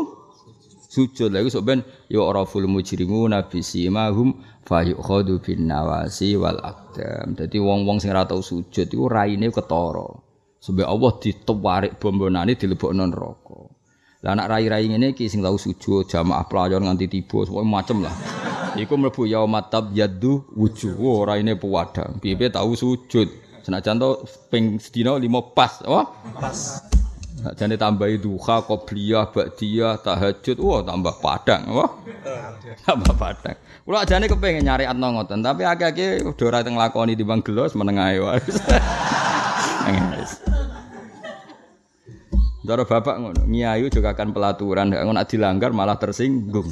[SPEAKER 2] sujud lha iku sok ben ya araful mujrimu nabi simahum fa yukhadu bin nawasi wal aqdam. Dadi wong-wong sing ora tau sujud iku raine ketara. Sebab Allah ditewarik bombonane dilebokno neraka. Lah anak rai-rai ngene iki sing tau sujud jamaah pelajar nganti tiba semua macem lah. Iku mlebu yaumatab yaddu wujuh. Oh, raine puwadang. Piye tahu sujud. Senajan to ping sedina 5 pas, oh? Pas. Jane tambahi duha, qobliyah, ba'diyah, tahajud, wah tambah padang, wah. tambah padang. Kula ajane kepengin nyari atno ngoten, tapi akeh-akeh udah ora teng lakoni timbang gelos meneng ae wae. Dara bapak ngono, ngiayu juga akan pelaturan, ngono dilanggar malah tersinggung.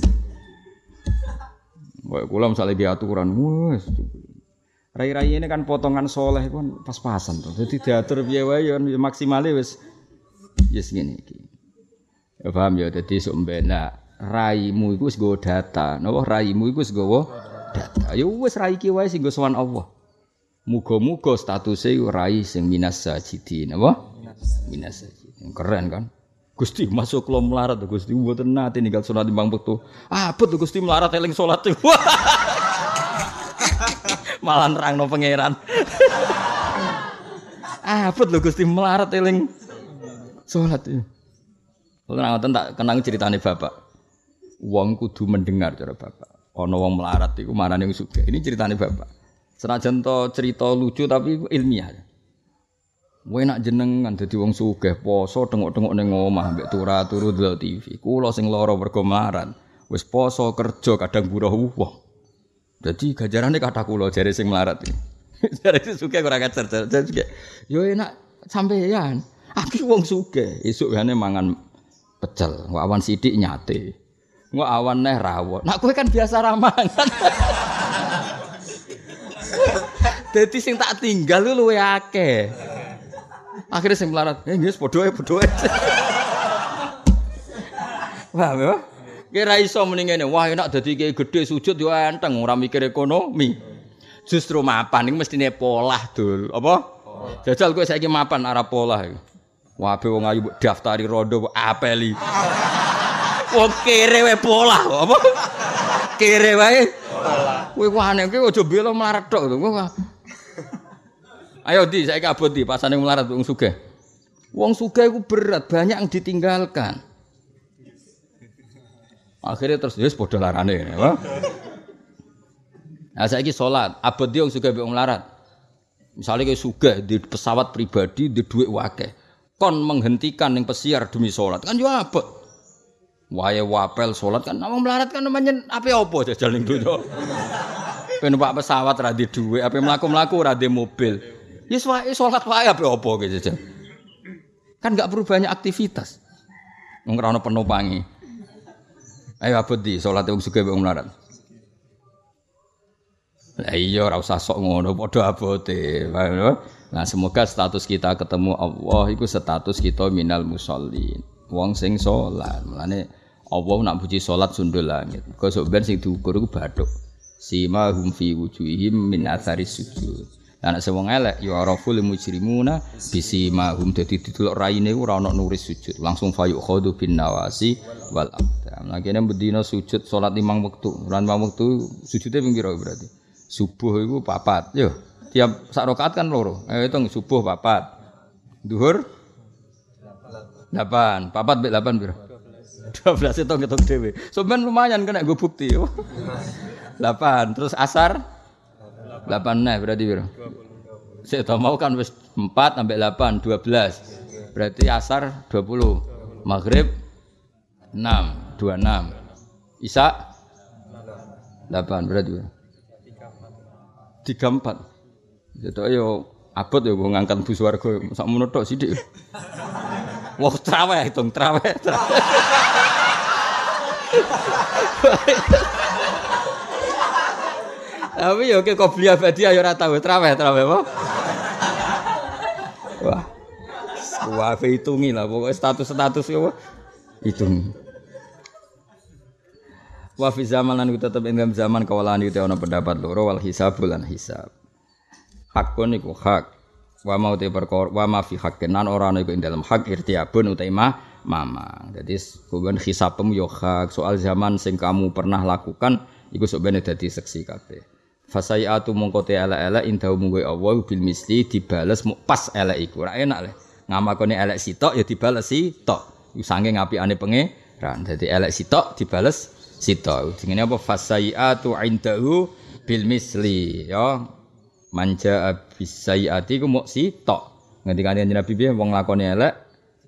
[SPEAKER 2] Kayak kula misalnya di aturan, wes. Rai-rai ini kan potongan soleh kan pas-pasan tuh. Jadi diatur biaya wae ya maksimale wis yes ngene iki. Ya paham ya dadi sok mbena raimu iku wis data. Napa raimu iku wis nggawa data. Ya wis rai iki wae sing nggo sowan Allah. Muga-muga statusé rai sing minas sajidin, apa? Minas. Keren kan? Gusti masuk lo melarat Gusti mboten nate ninggal salat timbang. Ah, betul Gusti melarat eling salat. Malah nerangno pangeran. ah, betul Gusti melarat eling salat. Ora ngoten tak kenang ceritane bapak. Wong kudu mendengar cara bapak. Ana wong melarat iku wong sugih. Ini ceritane bapak. Senajan to cerita lucu tapi ilmiah. Kowe nak jenengan dadi wong sugih poso tengok-tengok ning omah mbek turah turu delok TV. Kula sing lara mergo melarat. Wis poso kerja kadang buruh wong. Dadi gajarane kata kula jare sing melarat iki. jare sing sugih ora kacer. Jare yo enak sampeyan. Aku wong sugih, esuk yane mangan pecel, awan sithik nyate. Nggak awan neh rawon. Nak kowe kan biasa ramangan. Dadi sing tak tinggal lu luwe akeh. Akhirnya sing melarat, eh nggih padha ae padha ae. Paham ya? Kira iso muni ngene, wah enak dadi kiai gedhe sujud yo enteng ora mikir ekonomi. Justru mapan iki mestine polah dul. Apa? Jajal kowe saiki mapan arah polah iki. Wah, wong ayu daftari rondo apeli. Wong kere wae polah apa? Kere wae. Polah. Kowe wane kowe aja bela melarat tok. Ayo di saya kabut di pasane melarat wong sugih. Wong sugih iku berat, banyak yang ditinggalkan. Akhirnya terus wis padha larane? Nah saiki salat, abot di wong sugih wong melarat. Misalnya kayak sugih di pesawat pribadi di duit wakeh, kon menghentikan yang pesiar demi sholat kan juga abot. Wae wapel sholat kan, namanya melarat kan namanya apa apa jajal ning dunya. Penumpak pesawat radhi duit, apa melaku melaku radhi mobil. Ya wae salat wae apa apa gitu. Kan enggak perlu banyak aktivitas. Wong ono penumpangi. Ayo abot di salat wong sugih wong melarat. Lah iya ora usah sok ngono padha abote. Nah semoga status kita ketemu Allah itu status kita minal musallin. Wong sing salat. Mulane Allah nak puji salat sundul langit. Kok sok ben sing diukur iku bathuk. Sima hum fi wujuhihim min athari sujud. Anak sewong elek ya araful mujrimuna bisi mahum dadi didelok raine ora ana nuris sujud langsung fayu khadu bin nawasi wal abdam. Nah kene sujud salat limang wektu. Lan limang wektu sujude ping pira berarti? Subuh iku papat. Yo, tiap sak rakaat kan loro. Eh hitung subuh papat. Duhur 8. Papat mek 8 pira? 12 itu ngitung dhewe. Sampeyan lumayan kena gue bukti. 8. Terus asar 8 nah berarti? Saya tahu mau kan wis 4 sampai 8 12. Berarti asar 20. Maghrib 6 26. Isya 8 berarti piro? 34. Jadi ayo abot gue ngangkat bus warga sak mono tok sithik. Wah traweh hitung traweh. Tapi ya kok beli abadi ayo ora tau traweh traweh apa? Wah. Wah, hitungi lah pokoknya status-status ya hitung. Wa fi zaman lan tetep ing zaman kawalan itu ana pendapat loro wal hisab lan hisab. Hakun iku hak. Wa mau te perkara wa ma fi hakin nan ora ana iku ing dalam hak irtiabun utai mah mama. Jadi kemudian hisabmu yo hak soal zaman sing kamu pernah lakukan iku ben dadi seksi kabeh. Fasayatu mongko te elek-elek indahu munggo Allah bil misli dibales pas elek iku. Ora enak le. Ngamakone elek sitok ya dibales sitok. Sange ngapikane pangeran. Dadi elek sitok dibales sitok. Jenenge apa fasayatu indahu bil misli ya. Manja bisayati ku mok sitok. Ngendikane Nabi piye wong lakone elek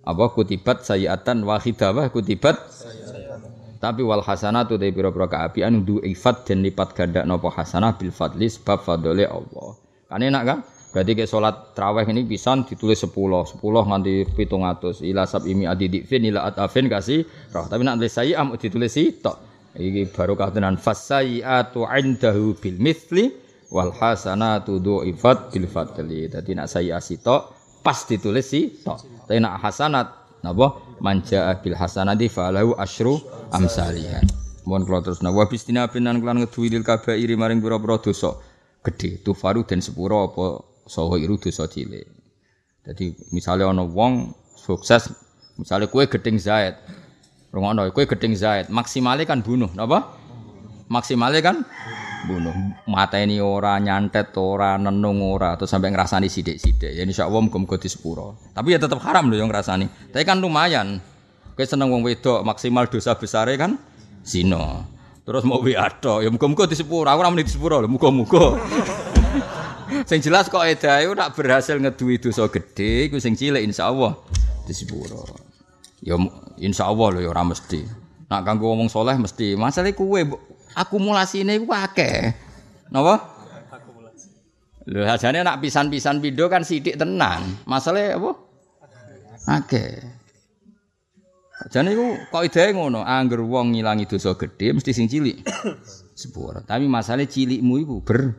[SPEAKER 2] apa kutibat sayiatan wahidah wa kutibat tapi wal hasanatu te pira-pira kaapian du ifat dan lipat ganda napa hasanah bil fadli sebab fadole Allah. Kan enak kan? Berarti ke salat traweh ini pisan ditulis 10, 10 nganti 700. Ila sab imi adidifin ila atafin kasih roh. Tapi nak tulis saya am ditulis tok. Iki barokah tenan fasayiatu indahu bil mithli wal hasanatu ifat bil fadli. Dadi nak saya sitok pas ditulis tok. Tapi nak hasanat napa? Manja bil hasanati falahu asyru amsalihah. Mohon kula terus wa bistina binan kelan ngeduwi lil kabairi maring pira-pira dosa gedhe tufaru dan sepuro apa saha iru dosa cilik. Jadi misalnya ana wong sukses misalnya kue gedeng Zaid. Rungono kue gedeng Zaid. Maksimalnya kan bunuh napa? Maksimalnya kan bunuh. Mata ini ora nyantet ora nenung ora. Atau sampai ngerasani sidik-sidik ya insyaallah muga-muga di sepuro tapi ya tetap haram loh yang ngerasani tapi kan lumayan. Kayak seneng wong wedok maksimal dosa besar kan? Zina. Terus mau wiato ya muga-muga di sepuro aku ora di sepuro lho muga-muga. Sing jelas kok iku nak berhasil ngeduwi dosa gedhe iku sing cilik insyaallah disepuro. Ya insyaallah lho ya ora mesti. Nak kanggo ngomong soleh mesti. Masalah kuwe akumulasine iku akeh. Napa? Akumulasi. Lho ajane nak pisan-pisan video kan sithik tenan. Masalah apa? Akeh. Jane iku kok ide ngono, angger wong ngilangi dosa gedhe mesti sing cilik. Sepuro. Tapi masalah cilikmu iku ber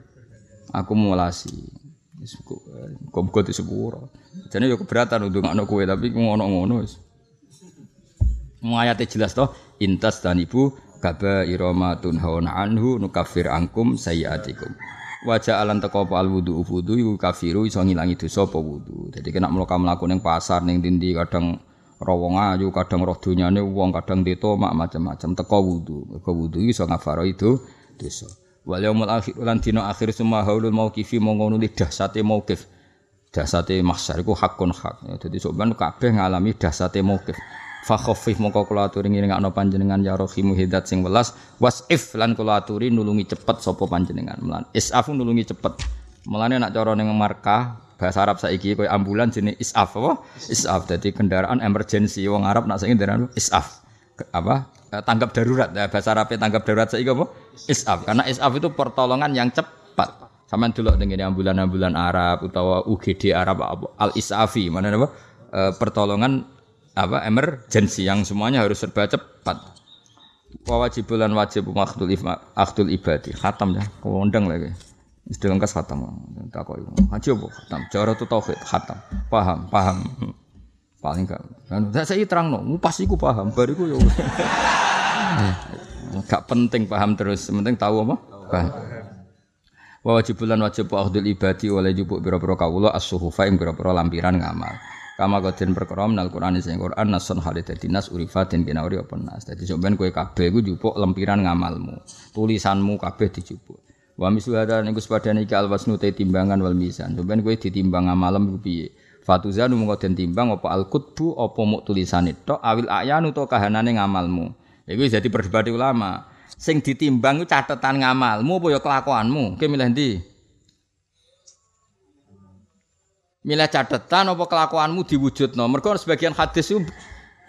[SPEAKER 2] akumulasi. Wis kok di sepuro. Jane yo keberatan untuk ngono kowe tapi ngono-ngono wis. Ayate jelas toh intas dan ibu kaba iroma tunhauna anhu nukafir angkum sayyatikum. Wajah alan teko al wudu wudu iku kafiru iso ngilangi dosa apa wudu. Jadi kena mloka mlaku ning pasar ning dindi kadang rawong ayu kadang roh dunyane wong kadang mak macam-macam teko wudu. Mergo wudu iso ngafaro itu dosa. Wal yaumul akhir lan dina akhir semua haulul mauqifi mongko nuli dahsate mauqif. Dahsate mahsyar iku hakun hak. Dadi soban kabeh ngalami dahsate mauqif fa khaffif mongko kula aturi ngingakno panjenengan ya rahimu hidat sing welas wasif lan kula aturi nulungi cepet sapa panjenengan melan isafu nulungi cepet melane nak cara ning markah bahasa Arab saiki koyo ambulan jenis isaf apa? Isaf. Jadi kendaraan emergency wong Arab nak saiki kendaraan isaf. Apa? Eh, tanggap darurat. Ya, bahasa Arab tanggap darurat saiki apa? Isaf. Karena isaf itu pertolongan yang cepat. Sama dulu dengan ambulan-ambulan Arab atau UGD Arab al isafi mana apa? E, pertolongan apa emergency yang semuanya harus serba cepat. Wajibulan wajib makhdul ibadi khatam ya, kondang lagi. Istilah lengkap khatam. Takoi. Haji apa khatam? Cara itu tauhid khatam. Paham, paham. Paling gak. Kan saya terang no, pas iku paham, bariku yo. Gak penting paham terus, penting tahu apa? Paham. Wa wajibulan wajib akhdul ibadi oleh jupuk biro-biro kawula as-suhufa ing biro-biro lampiran ngamal. Kama kodin perkara menal Quran sing Quran nasun halid dadi nas urifatin kena uri apa nas. Dadi sampean kowe kabeh iku lempiran ngamalmu. Tulisanmu kabeh dijupuk. Wa mislu hada niku sepadane iki alwasnu te timbangan wal mizan. Sampeyan kowe ditimbang amalem ku piye? Fatuzanu mung den timbang apa al qutbu apa muk tulisane tok awil ayanu to kahanane ngamalmu. Iku jadi perdebatan ulama. Sing ditimbang ku catatan ngamalmu apa ya kelakuanmu? Kowe milih ndi? Milih catatan apa kelakuanmu diwujudno. Mergo sebagian hadis itu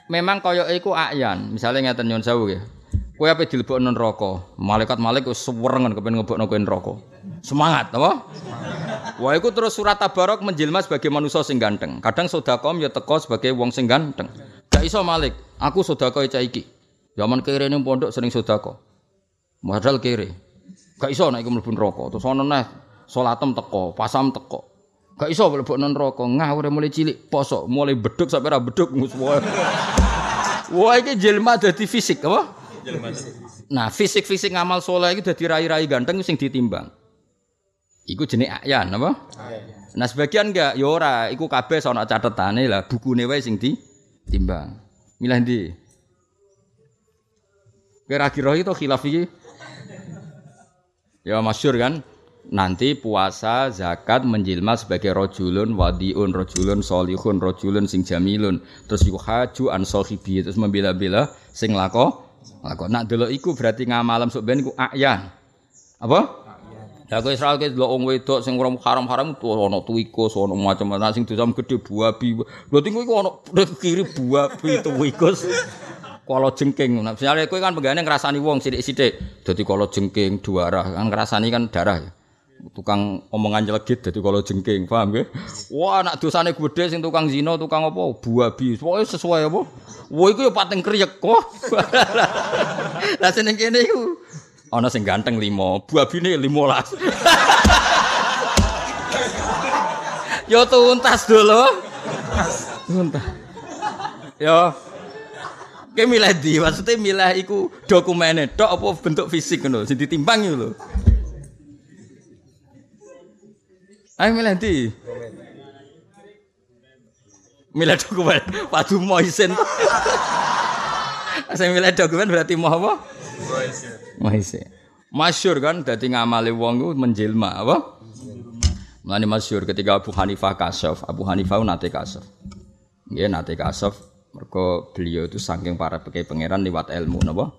[SPEAKER 2] memang kaya iku ayan. Misalnya ngeten nyon sewu nggih. Kowe ape dilebokno neraka? Malaikat malaikat wis suwerengen kepen ngebokno kowe neraka. Semangat, apa? Wah, iku terus surat Tabarok menjelma sebagai manusia sing ganteng. Kadang sedakom ya teko sebagai wong sing ganteng. Gak iso Malik, aku sedekah cah iki. Zaman kere ning pondok sering sedekah. Modal kere. Gak iso nek iku neraka. Terus ana neh salatem teko, pasam teko. Gak iso mlebokno neraka. Ngawur mulai cilik poso, mulai beduk sampai ra beduk Wah, iki jelma dadi fisik apa? Nah, fisik-fisik ngamal soleh itu dadi rai-rai ganteng sing ditimbang. Iku jenis ayan apa? Nah, sebagian enggak ya ora, iku kabeh ana catetane lah, bukune wae sing ditimbang. Milih ndi? Kira-kira itu khilaf iki. Ya masyur kan? Nanti puasa, zakat menjilma sebagai rojulun, wadiun, rojulun, solihun, rojulun, sing jamilun. Terus iku haju an terus membela-bela sing lako Lakon nak delok iku berarti ngamalam sok ben iku ayan. Apa? Ya kowe Israel kowe delok wong wedok sing ora haram-haram tuh ana tuikus, ana macam-macam sing dosam gedhe buabi. Lho tingku iku ana kiri buabi tuikus. Kalau jengking, nah, misalnya kowe kan pegane ngrasani wong sithik-sithik. Dadi kalau jengking dua arah kan ngrasani kan darah ya. Tukang omongan nyelekit jadi kalau jengking paham ya wah anak dosane gede sing tukang zina tukang apa? Buabi pokoknya sesuai apa? Wah itu ya pating kriek kok. Lah seneng kene iku. Ana sing ganteng limo buabine 15 yo tuntas dulu tuntas. Yo Kayak milih di, maksudnya milih iku dokumennya, dok apa bentuk fisik ngono, sing ditimbang lho. Ayo milih di. Milih dokumen. Padu Moisen. Saya milih dokumen berarti mau apa? Moisen. Masyur kan, jadi ngamali wong menjelma apa? Mulane masyur ketika Abu Hanifah kasaf, Abu Hanifah nate kasaf. Nggih nate kasaf mergo beliau itu saking para pekai pangeran liwat ilmu napa?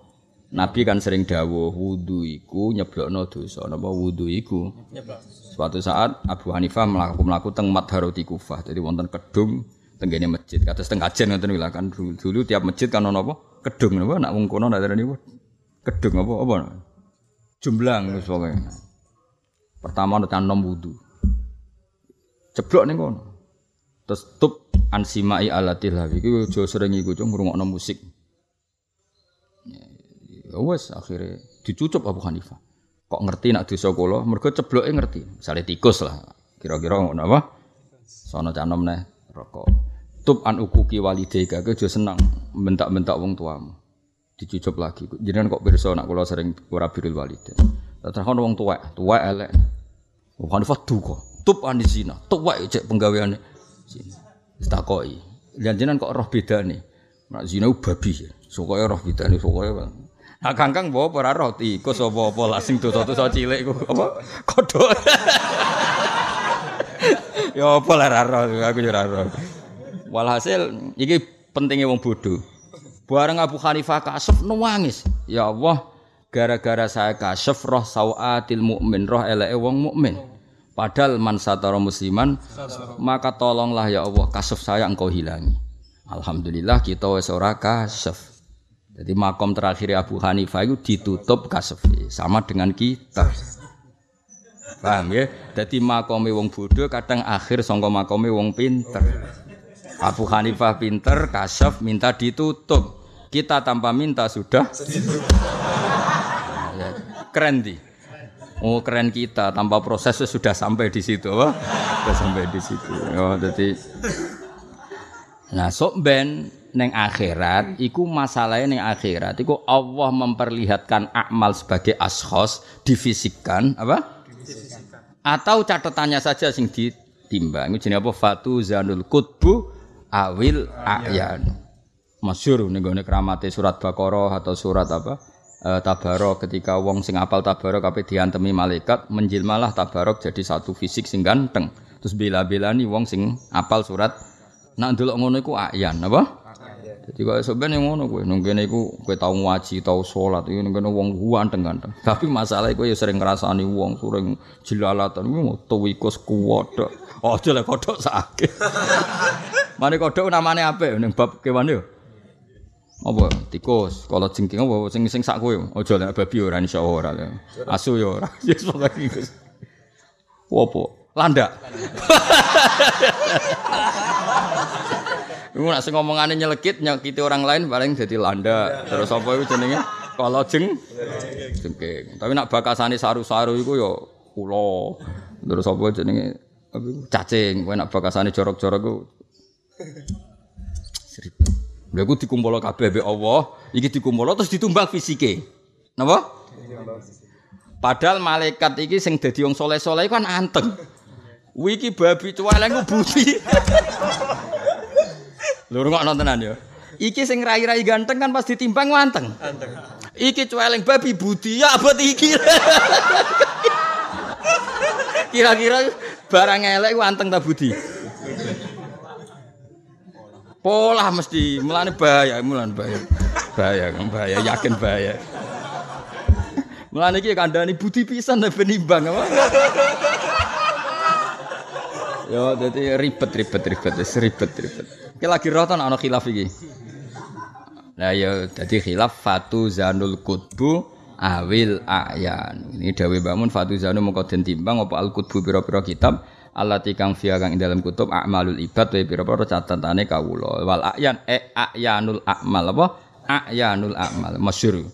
[SPEAKER 2] Nabi kan sering dawuh wudu iku nyeblokno dosa. Napa wudu iku? Suatu saat Abu Hanifah melakukan melaku teng Madharoti Kufah. Jadi wonten kedung tenggene masjid. Kados teng kajen ngoten lho kan dulu, dulu tiap masjid kan ono apa? Kedung napa nak wong kono nak darani kedung apa apa? Jumblang wis pokoke. Pertama ana nom wudu. Ceblok ning kono. Terus tup ansimai alatil hawi iku aja sering iku cung ngrungokno musik. Ya wes akhirnya dicucup Abu Hanifah. Kok ngerti nak dosa kula? Mergo cebloke ngerti. Misale tikus lah. Kira-kira ngono apa? Sono canom neh rokok. Tub an ukuki walidayka ke aja seneng bentak-bentak wong tuamu. Dicucup lagi. Jenengan kok pirsa nak kula sering ora birul walidain. Terus wong tuwek, tuwek elek. Abu Hanifah duka. Tub an zina. Tuwek cek penggaweane. Zina. Takoki. Jenengan kok roh bedane. Nak zina babi. Sokoke roh bedane sokoke. Nah kangkang bawa para roh tikus apa apa lah sing dosa-dosa cilik ku apa kodok. ya apa lah roh aku yo roh. Walhasil iki pentingnya wong bodoh. Bareng Abu Hanifah kasuf nangis. Ya Allah, gara-gara saya kasuf roh sawatil mukmin, roh eleke wong mukmin. Padahal man satara musliman, maka tolonglah ya Allah kasuf saya engkau hilangi. Alhamdulillah kita wis ora kasuf. Jadi makom terakhir Abu Hanifah itu ditutup kasefi sama dengan kita. Paham ya? Jadi makome wong bodoh kadang akhir sangka makome wong pinter. Abu Hanifah pinter, kasef minta ditutup. Kita tanpa minta sudah ya, keren di. Oh keren kita tanpa proses sudah sampai di situ. Sudah sampai di situ. Oh jadi Nah, sok ben neng akhirat iku masalahnya neng akhirat. Iku Allah memperlihatkan amal sebagai ashos difisikkan apa? Atau catatannya saja sing ditimbang. Itu jenis apa? Fatu zanul kutbu awil ayan. Masyur nih gue keramate surat bakoroh atau surat apa? E, tabarok. Ketika wong sing apal tabarok apa diantemi malaikat menjilmalah tabarok jadi satu fisik sing ganteng. Terus bela-bela nih wong sing apal surat. Nak dulu ngono iku ayan apa jadi kok sebenarnya yang ngono kowe, nunggu iku kowe tau ngaji, tau sholat, iku nunggu wong ganteng-ganteng. Tapi masalah kowe ya sering ngrasani wong, sering jilalatan, iku mau tuwikus kuwodok. Oh, jelek kodok sakit. Mane kodok namane apa? Ning bab kewan yo. Apa? Tikus. Kalau jengking apa sing sing sak kowe? Aja nek babi ora insyaallah ora. Asu yo ora. Yes pokoke iku. Apa? Landak. Iku nak sing ngomongane nyelekit nyakiti orang lain paling jadi landa. Terus apa iku jenenge? Kalau jeng jengking. Tapi nak bakasane saru-saru iku ya kula. Terus apa jenenge? Cacing. Kowe nak bakasane jorok-jorok iku Seribu. Lha iku dikumpul kabeh mbek Allah, iki dikumpul terus ditumbang fisike. Napa? Padahal malaikat iki sing dadi wong soleh-soleh kan anteng. Wiki babi cuweleng budi. Lho rungokno tenan ya. Iki sing rai-rai ganteng kan pas ditimbang wanteng. Anteng. Iki cueling babi budi ya abot iki. Kira-kira barang elek wanteng ta budi? Pola mesti, mulane bahaya, mulane bahaya. Bahaya, bahaya, yakin bahaya. Mulane iki kandhani budi pisan ben nimbang apa? Yo, jadi ribet, ribet, ribet, ribet, ribet. Iki lagi roh ana khilaf iki. Nah ya dadi khilaf fatu zanul kutbu awil ayan. Ini dawe bangun fatu zanu mongko den timbang apa al kutbu pira-pira kitab allati kang fiha kang dalam kutub a'malul ibad wa pira-pira catatane kawula. Wal ayan e ayanul a'mal apa? Ayanul a'mal masyhur.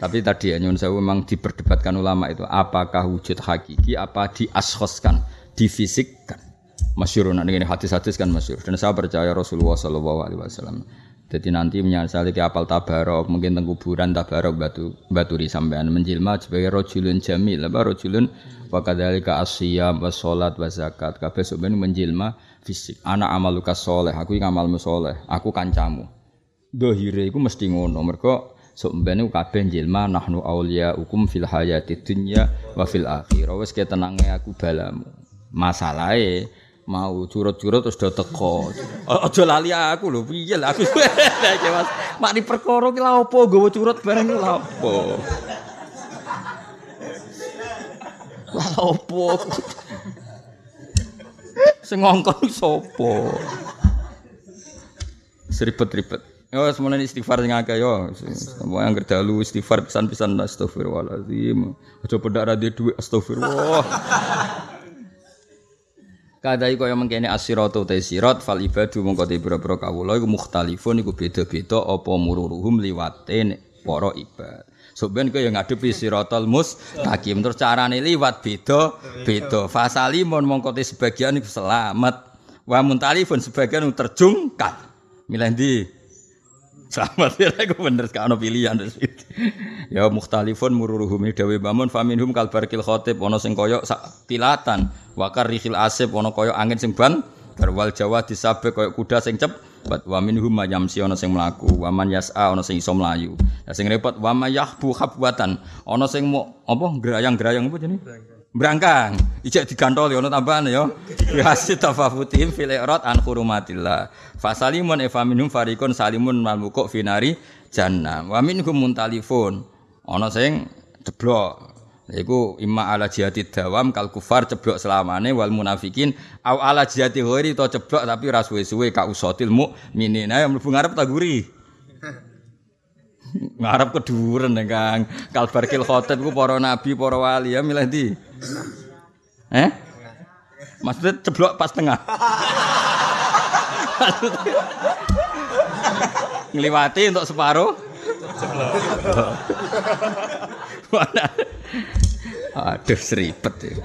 [SPEAKER 2] Tapi tadi ya nyun sewu memang diperdebatkan ulama itu apakah wujud hakiki apa diaskhoskan, difisikkan. Masyur nak ini hadis-hadis kan masyur. Dan saya percaya Rasulullah Shallallahu Alaihi Wasallam. Jadi nanti menyesali ke apal tabarok mungkin tentang kuburan tabarok batu baturi sampean menjilma sebagai rojulun jamil. Apa rojulun? Wakadhalika asyam wa sholat wa zakat. Kabeh sebenarnya menjilma fisik. Anak amaluka soleh aku yang amalmu soleh aku kancamu. Dohire iku mesti ngono mereka sebenarnya kabeh jilma nahnu aulia hukum fil hayati dunya wa fil akhirah. Wes ketenange aku balamu. Masalahnya mau curut-curut terus do teko. Aja lali aku lho, piye lah aku. Mas, mak di perkara ki lha opo curut bareng lha opo? Lha opo? Sing ngongkon sapa? Seribet-ribet. Yo semuanya istighfar sing akeh yo. Semua yang dalu istighfar pisan-pisan astagfirullahalazim. Aja pedak ra duwe astagfirullah. Kadai kaya mengkene asiratu te sirat fal ibadu mongko te pira-pira kawula iku mukhtalifun iku beda-beda apa mururuhum liwate para ibad. Soben kaya ngadepi siratal mustaqim terus carane liwat beda beda. Fasalimun mongko te sebagian iku selamat. Wa muntalifun sebagian terjungkal. Milih ndi? Selamat ya, aku bener ono pilihan Ya mukhtalifun mururuhum dawe bamun faminhum kal barkil khotib ana sing kaya sak tilatan. Wakar rihil asib ana kaya angin sing ban garwal jawa disabek kaya kuda sing cep wa minhum mayamsi ana sing mlaku wa man yas'a ana sing iso mlayu. Lah sing repot wa mayahbu habwatan ana sing mau apa grayang-grayang apa jenenge Brangkang, ijek digantol ya ono tambahan ya. Biasi tafafutim fil irad an hurumatillah. Fasalimun efaminum farikun salimun malmukuk finari jannah. Wa minhum muntalifun. Ana sing jeblok. Iku imma ala jihati dawam kal kufar ceblok selamane wal munafikin au ala jihati ghairi to ceblok tapi ra suwe-suwe ka usatil mukminin. Ayo mlebu ngarep tak guri. ngarep keduren Kang. Kalbarkil khotib ku para nabi, para wali ya milih ndi? Eh? Maksudnya ceblok pas tengah. Ngliwati untuk separuh. Aduh seribet ya.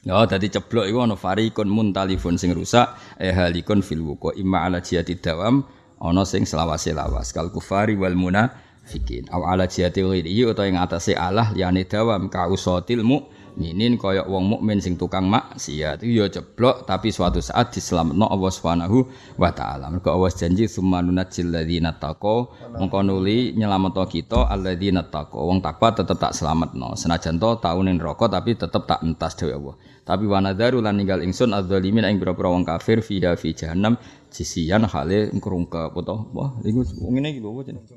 [SPEAKER 2] Ya dadi ceblok iku ana farikun muntalifun sing rusak eh halikun fil wuqa imma ala jihati dawam ana sing selawase lawas kal kufari wal munafikin aw ala jihati ghairi utawa ing atase Allah liyane dawam ka usatil mukminin kaya wong mukmin sing tukang maksiat. Itu ya ceblok tapi suatu saat diselametno Allah Subhanahu wa taala. Mergo Allah janji summa nunajjil ladzina taqwa mongko nuli nyelametno kita alladzina taqwa wong takwa tetep tak selametno. Senajan to taun ning neraka tapi tetep tak entas dewe Allah. Tapi wanadaru lan ninggal ingsun adzalimin ing pira-pira wong kafir fi fi jahannam. Sisian hale ngrungkep apa? Wah iku ngene iki lho apa jenenge?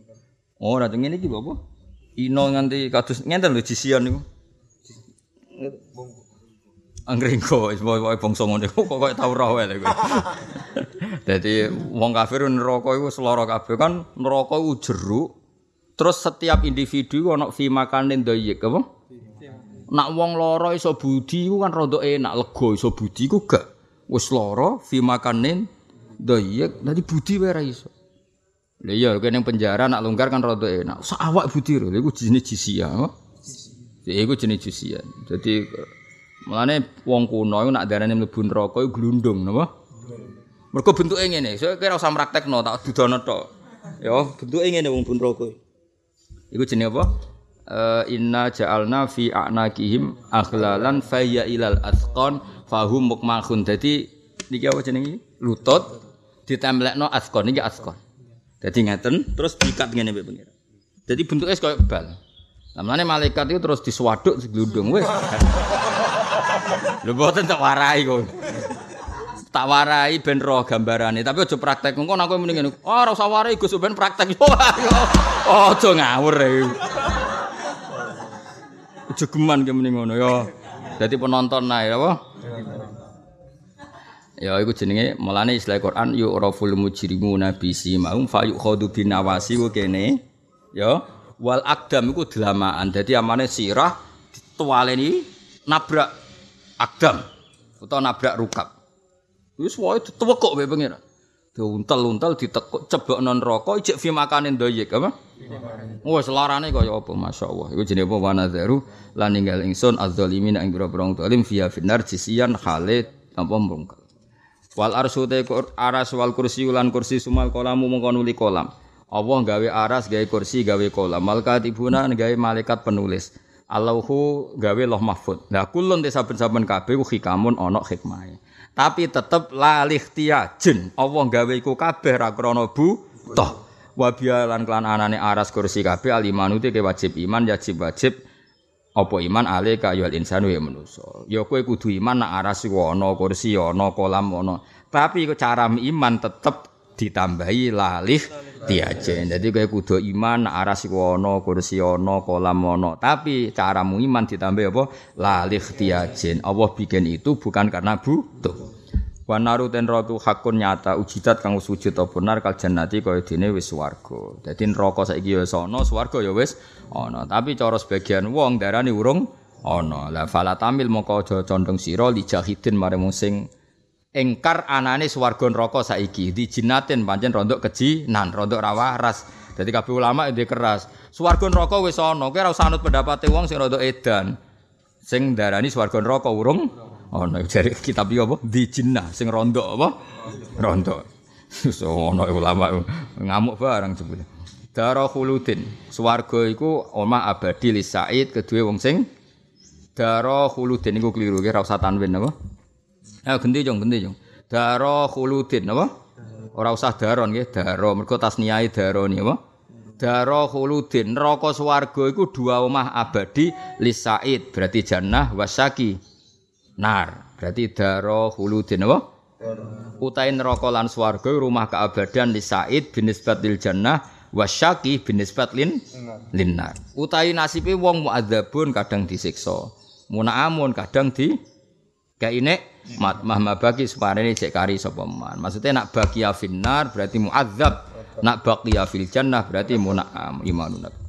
[SPEAKER 2] Oh ngene iki lho apa? Ino nganti kados ngenten lho sisian niku Anggringko, pokoke bangsa ngene kok kok tau roh wae kowe. Dadi wong kafir neraka iku seloro kabeh kan neraka iku jeruk. Terus setiap individu ana fi makanin dayyik apa? Nak wong lara iso budi iku kan rada enak, lega iso budi iku gak. Wis lara fi makanin dayyik, dadi budi wae ra iso. Lah iya kene penjara nak longgar kan rada enak. Sak awak budi lho, iku jenis jisia. Iku jenis jisia. Jadi Mulane wong kuno iku nak darane mlebu neraka iku glundung napa? Mergo bentuke ngene, saya kira usah praktekno tak dudono tok. Ya, bentuke ngene wong bun neraka. Iku jenenge apa? Uh, inna ja'alna fi a'naqihim aghlalan fayya ilal asqan fahum mukmahun. Dadi niki apa jenenge? Lutut ditemplekno asqan niki asqan. Dadi ngeten terus diikat ngene mbek pengira. Dadi bentuknya koyo bal. Lah malaikat itu terus diswaduk seglundung wis. Lho mboten tak warai kok. Tak warai ben roh gambarane, tapi aja praktek. Engko aku mending ngene. Oh, ora usah warai Gus ben praktek. Aja ngawur e. Aja geman ki mending ngono ya. Dadi penonton ae apa? Ya iku jenenge mulane istilah Quran yu raful mujrimu nabi simaum fa yukhadu binawasi ku kene. Ya, wal akdam iku delamaan. Dadi amane sirah ditualeni nabrak akdam utawa nabrak rukap. Wis wae ditewekok wae pengira. Diuntel-untel ditekuk cebok non rokok ijek fi makanin doyek apa? Wes larane kaya apa masyaallah. Iku jenenge apa wanadzaru lan ninggal ingsun azzalimin ing pira-pira zalim fiya finar jisian khalid apa mrungkel. Wal arsu te aras wal kursi ulan kursi sumal kolamu mongko nuli kolam. Allah gawe aras gawe kursi gawe kolam. Malkatibuna gawe malaikat penulis. Allahu gawe loh mahfud. Nah kulun te saben-saben kabeh ku hikamun ana hikmahe. Tapi tetep lalih tiajin. Allah gawe iku kabeh ra krana butuh. Wa lan klan anane aras kursi kabeh alimanu te wajib iman wajib wajib apa iman ale ka ya insanu ya manusa ya kowe kudu iman nak aras iku kursi ana kolam ana tapi cara iman tetep ditambahi lalih tiajen. Jadi kowe kudu iman aras ana, kursi ana, kolam ana. Tapi caramu iman ditambah apa? Lalih tiajen. Allah bikin itu bukan karena butuh. Wa naru ten ratu hakun nyata ujidat kang sujud apa benar kal jannati kaya dene wis swarga. Dadi neraka saiki wis ana, swarga ya wis ana. Tapi cara sebagian wong darani urung ana. Lah fala tamil mongko aja condong sira li jahidin mare sing engkar anane swarga neraka saiki. Di jinatin pancen rondok kejinan rondok rawaras dadi kabeh ulama ndek keras. Swarga neraka wis ana kowe ora usah anut pendapate wong sing rondok edan. Sing darani swarga neraka urung ana. Jare kitab iki apa? Di jinnah sing rondok apa? Rondok. So ana ulama ngamuk barang jebule. Dara khuludin. Swarga iku omah abadi li Said kedue wong sing Dara khuludin. Iku kliru ki ora usah tanwin apa Ya genti jong, genti jong. Daro khuludin apa? Ora usah daron nggih, daro mergo tasniyae daroni apa? Daro khuludin neraka swarga iku dua omah abadi lisaid berarti jannah wasaki nar berarti daro khuludin apa? Utai neraka lan swarga rumah keabadian lisaid binisbat lil jannah wasyaki binisbat lin linnar. Utai nasibe wong muadzabun kadang disiksa. Munaamun kadang di kaine mat mah bagi separene cek kari sapa. Maksudnya nak baqiya finnar berarti muadzab, nak baqiya fil jannah berarti muna'am imanun.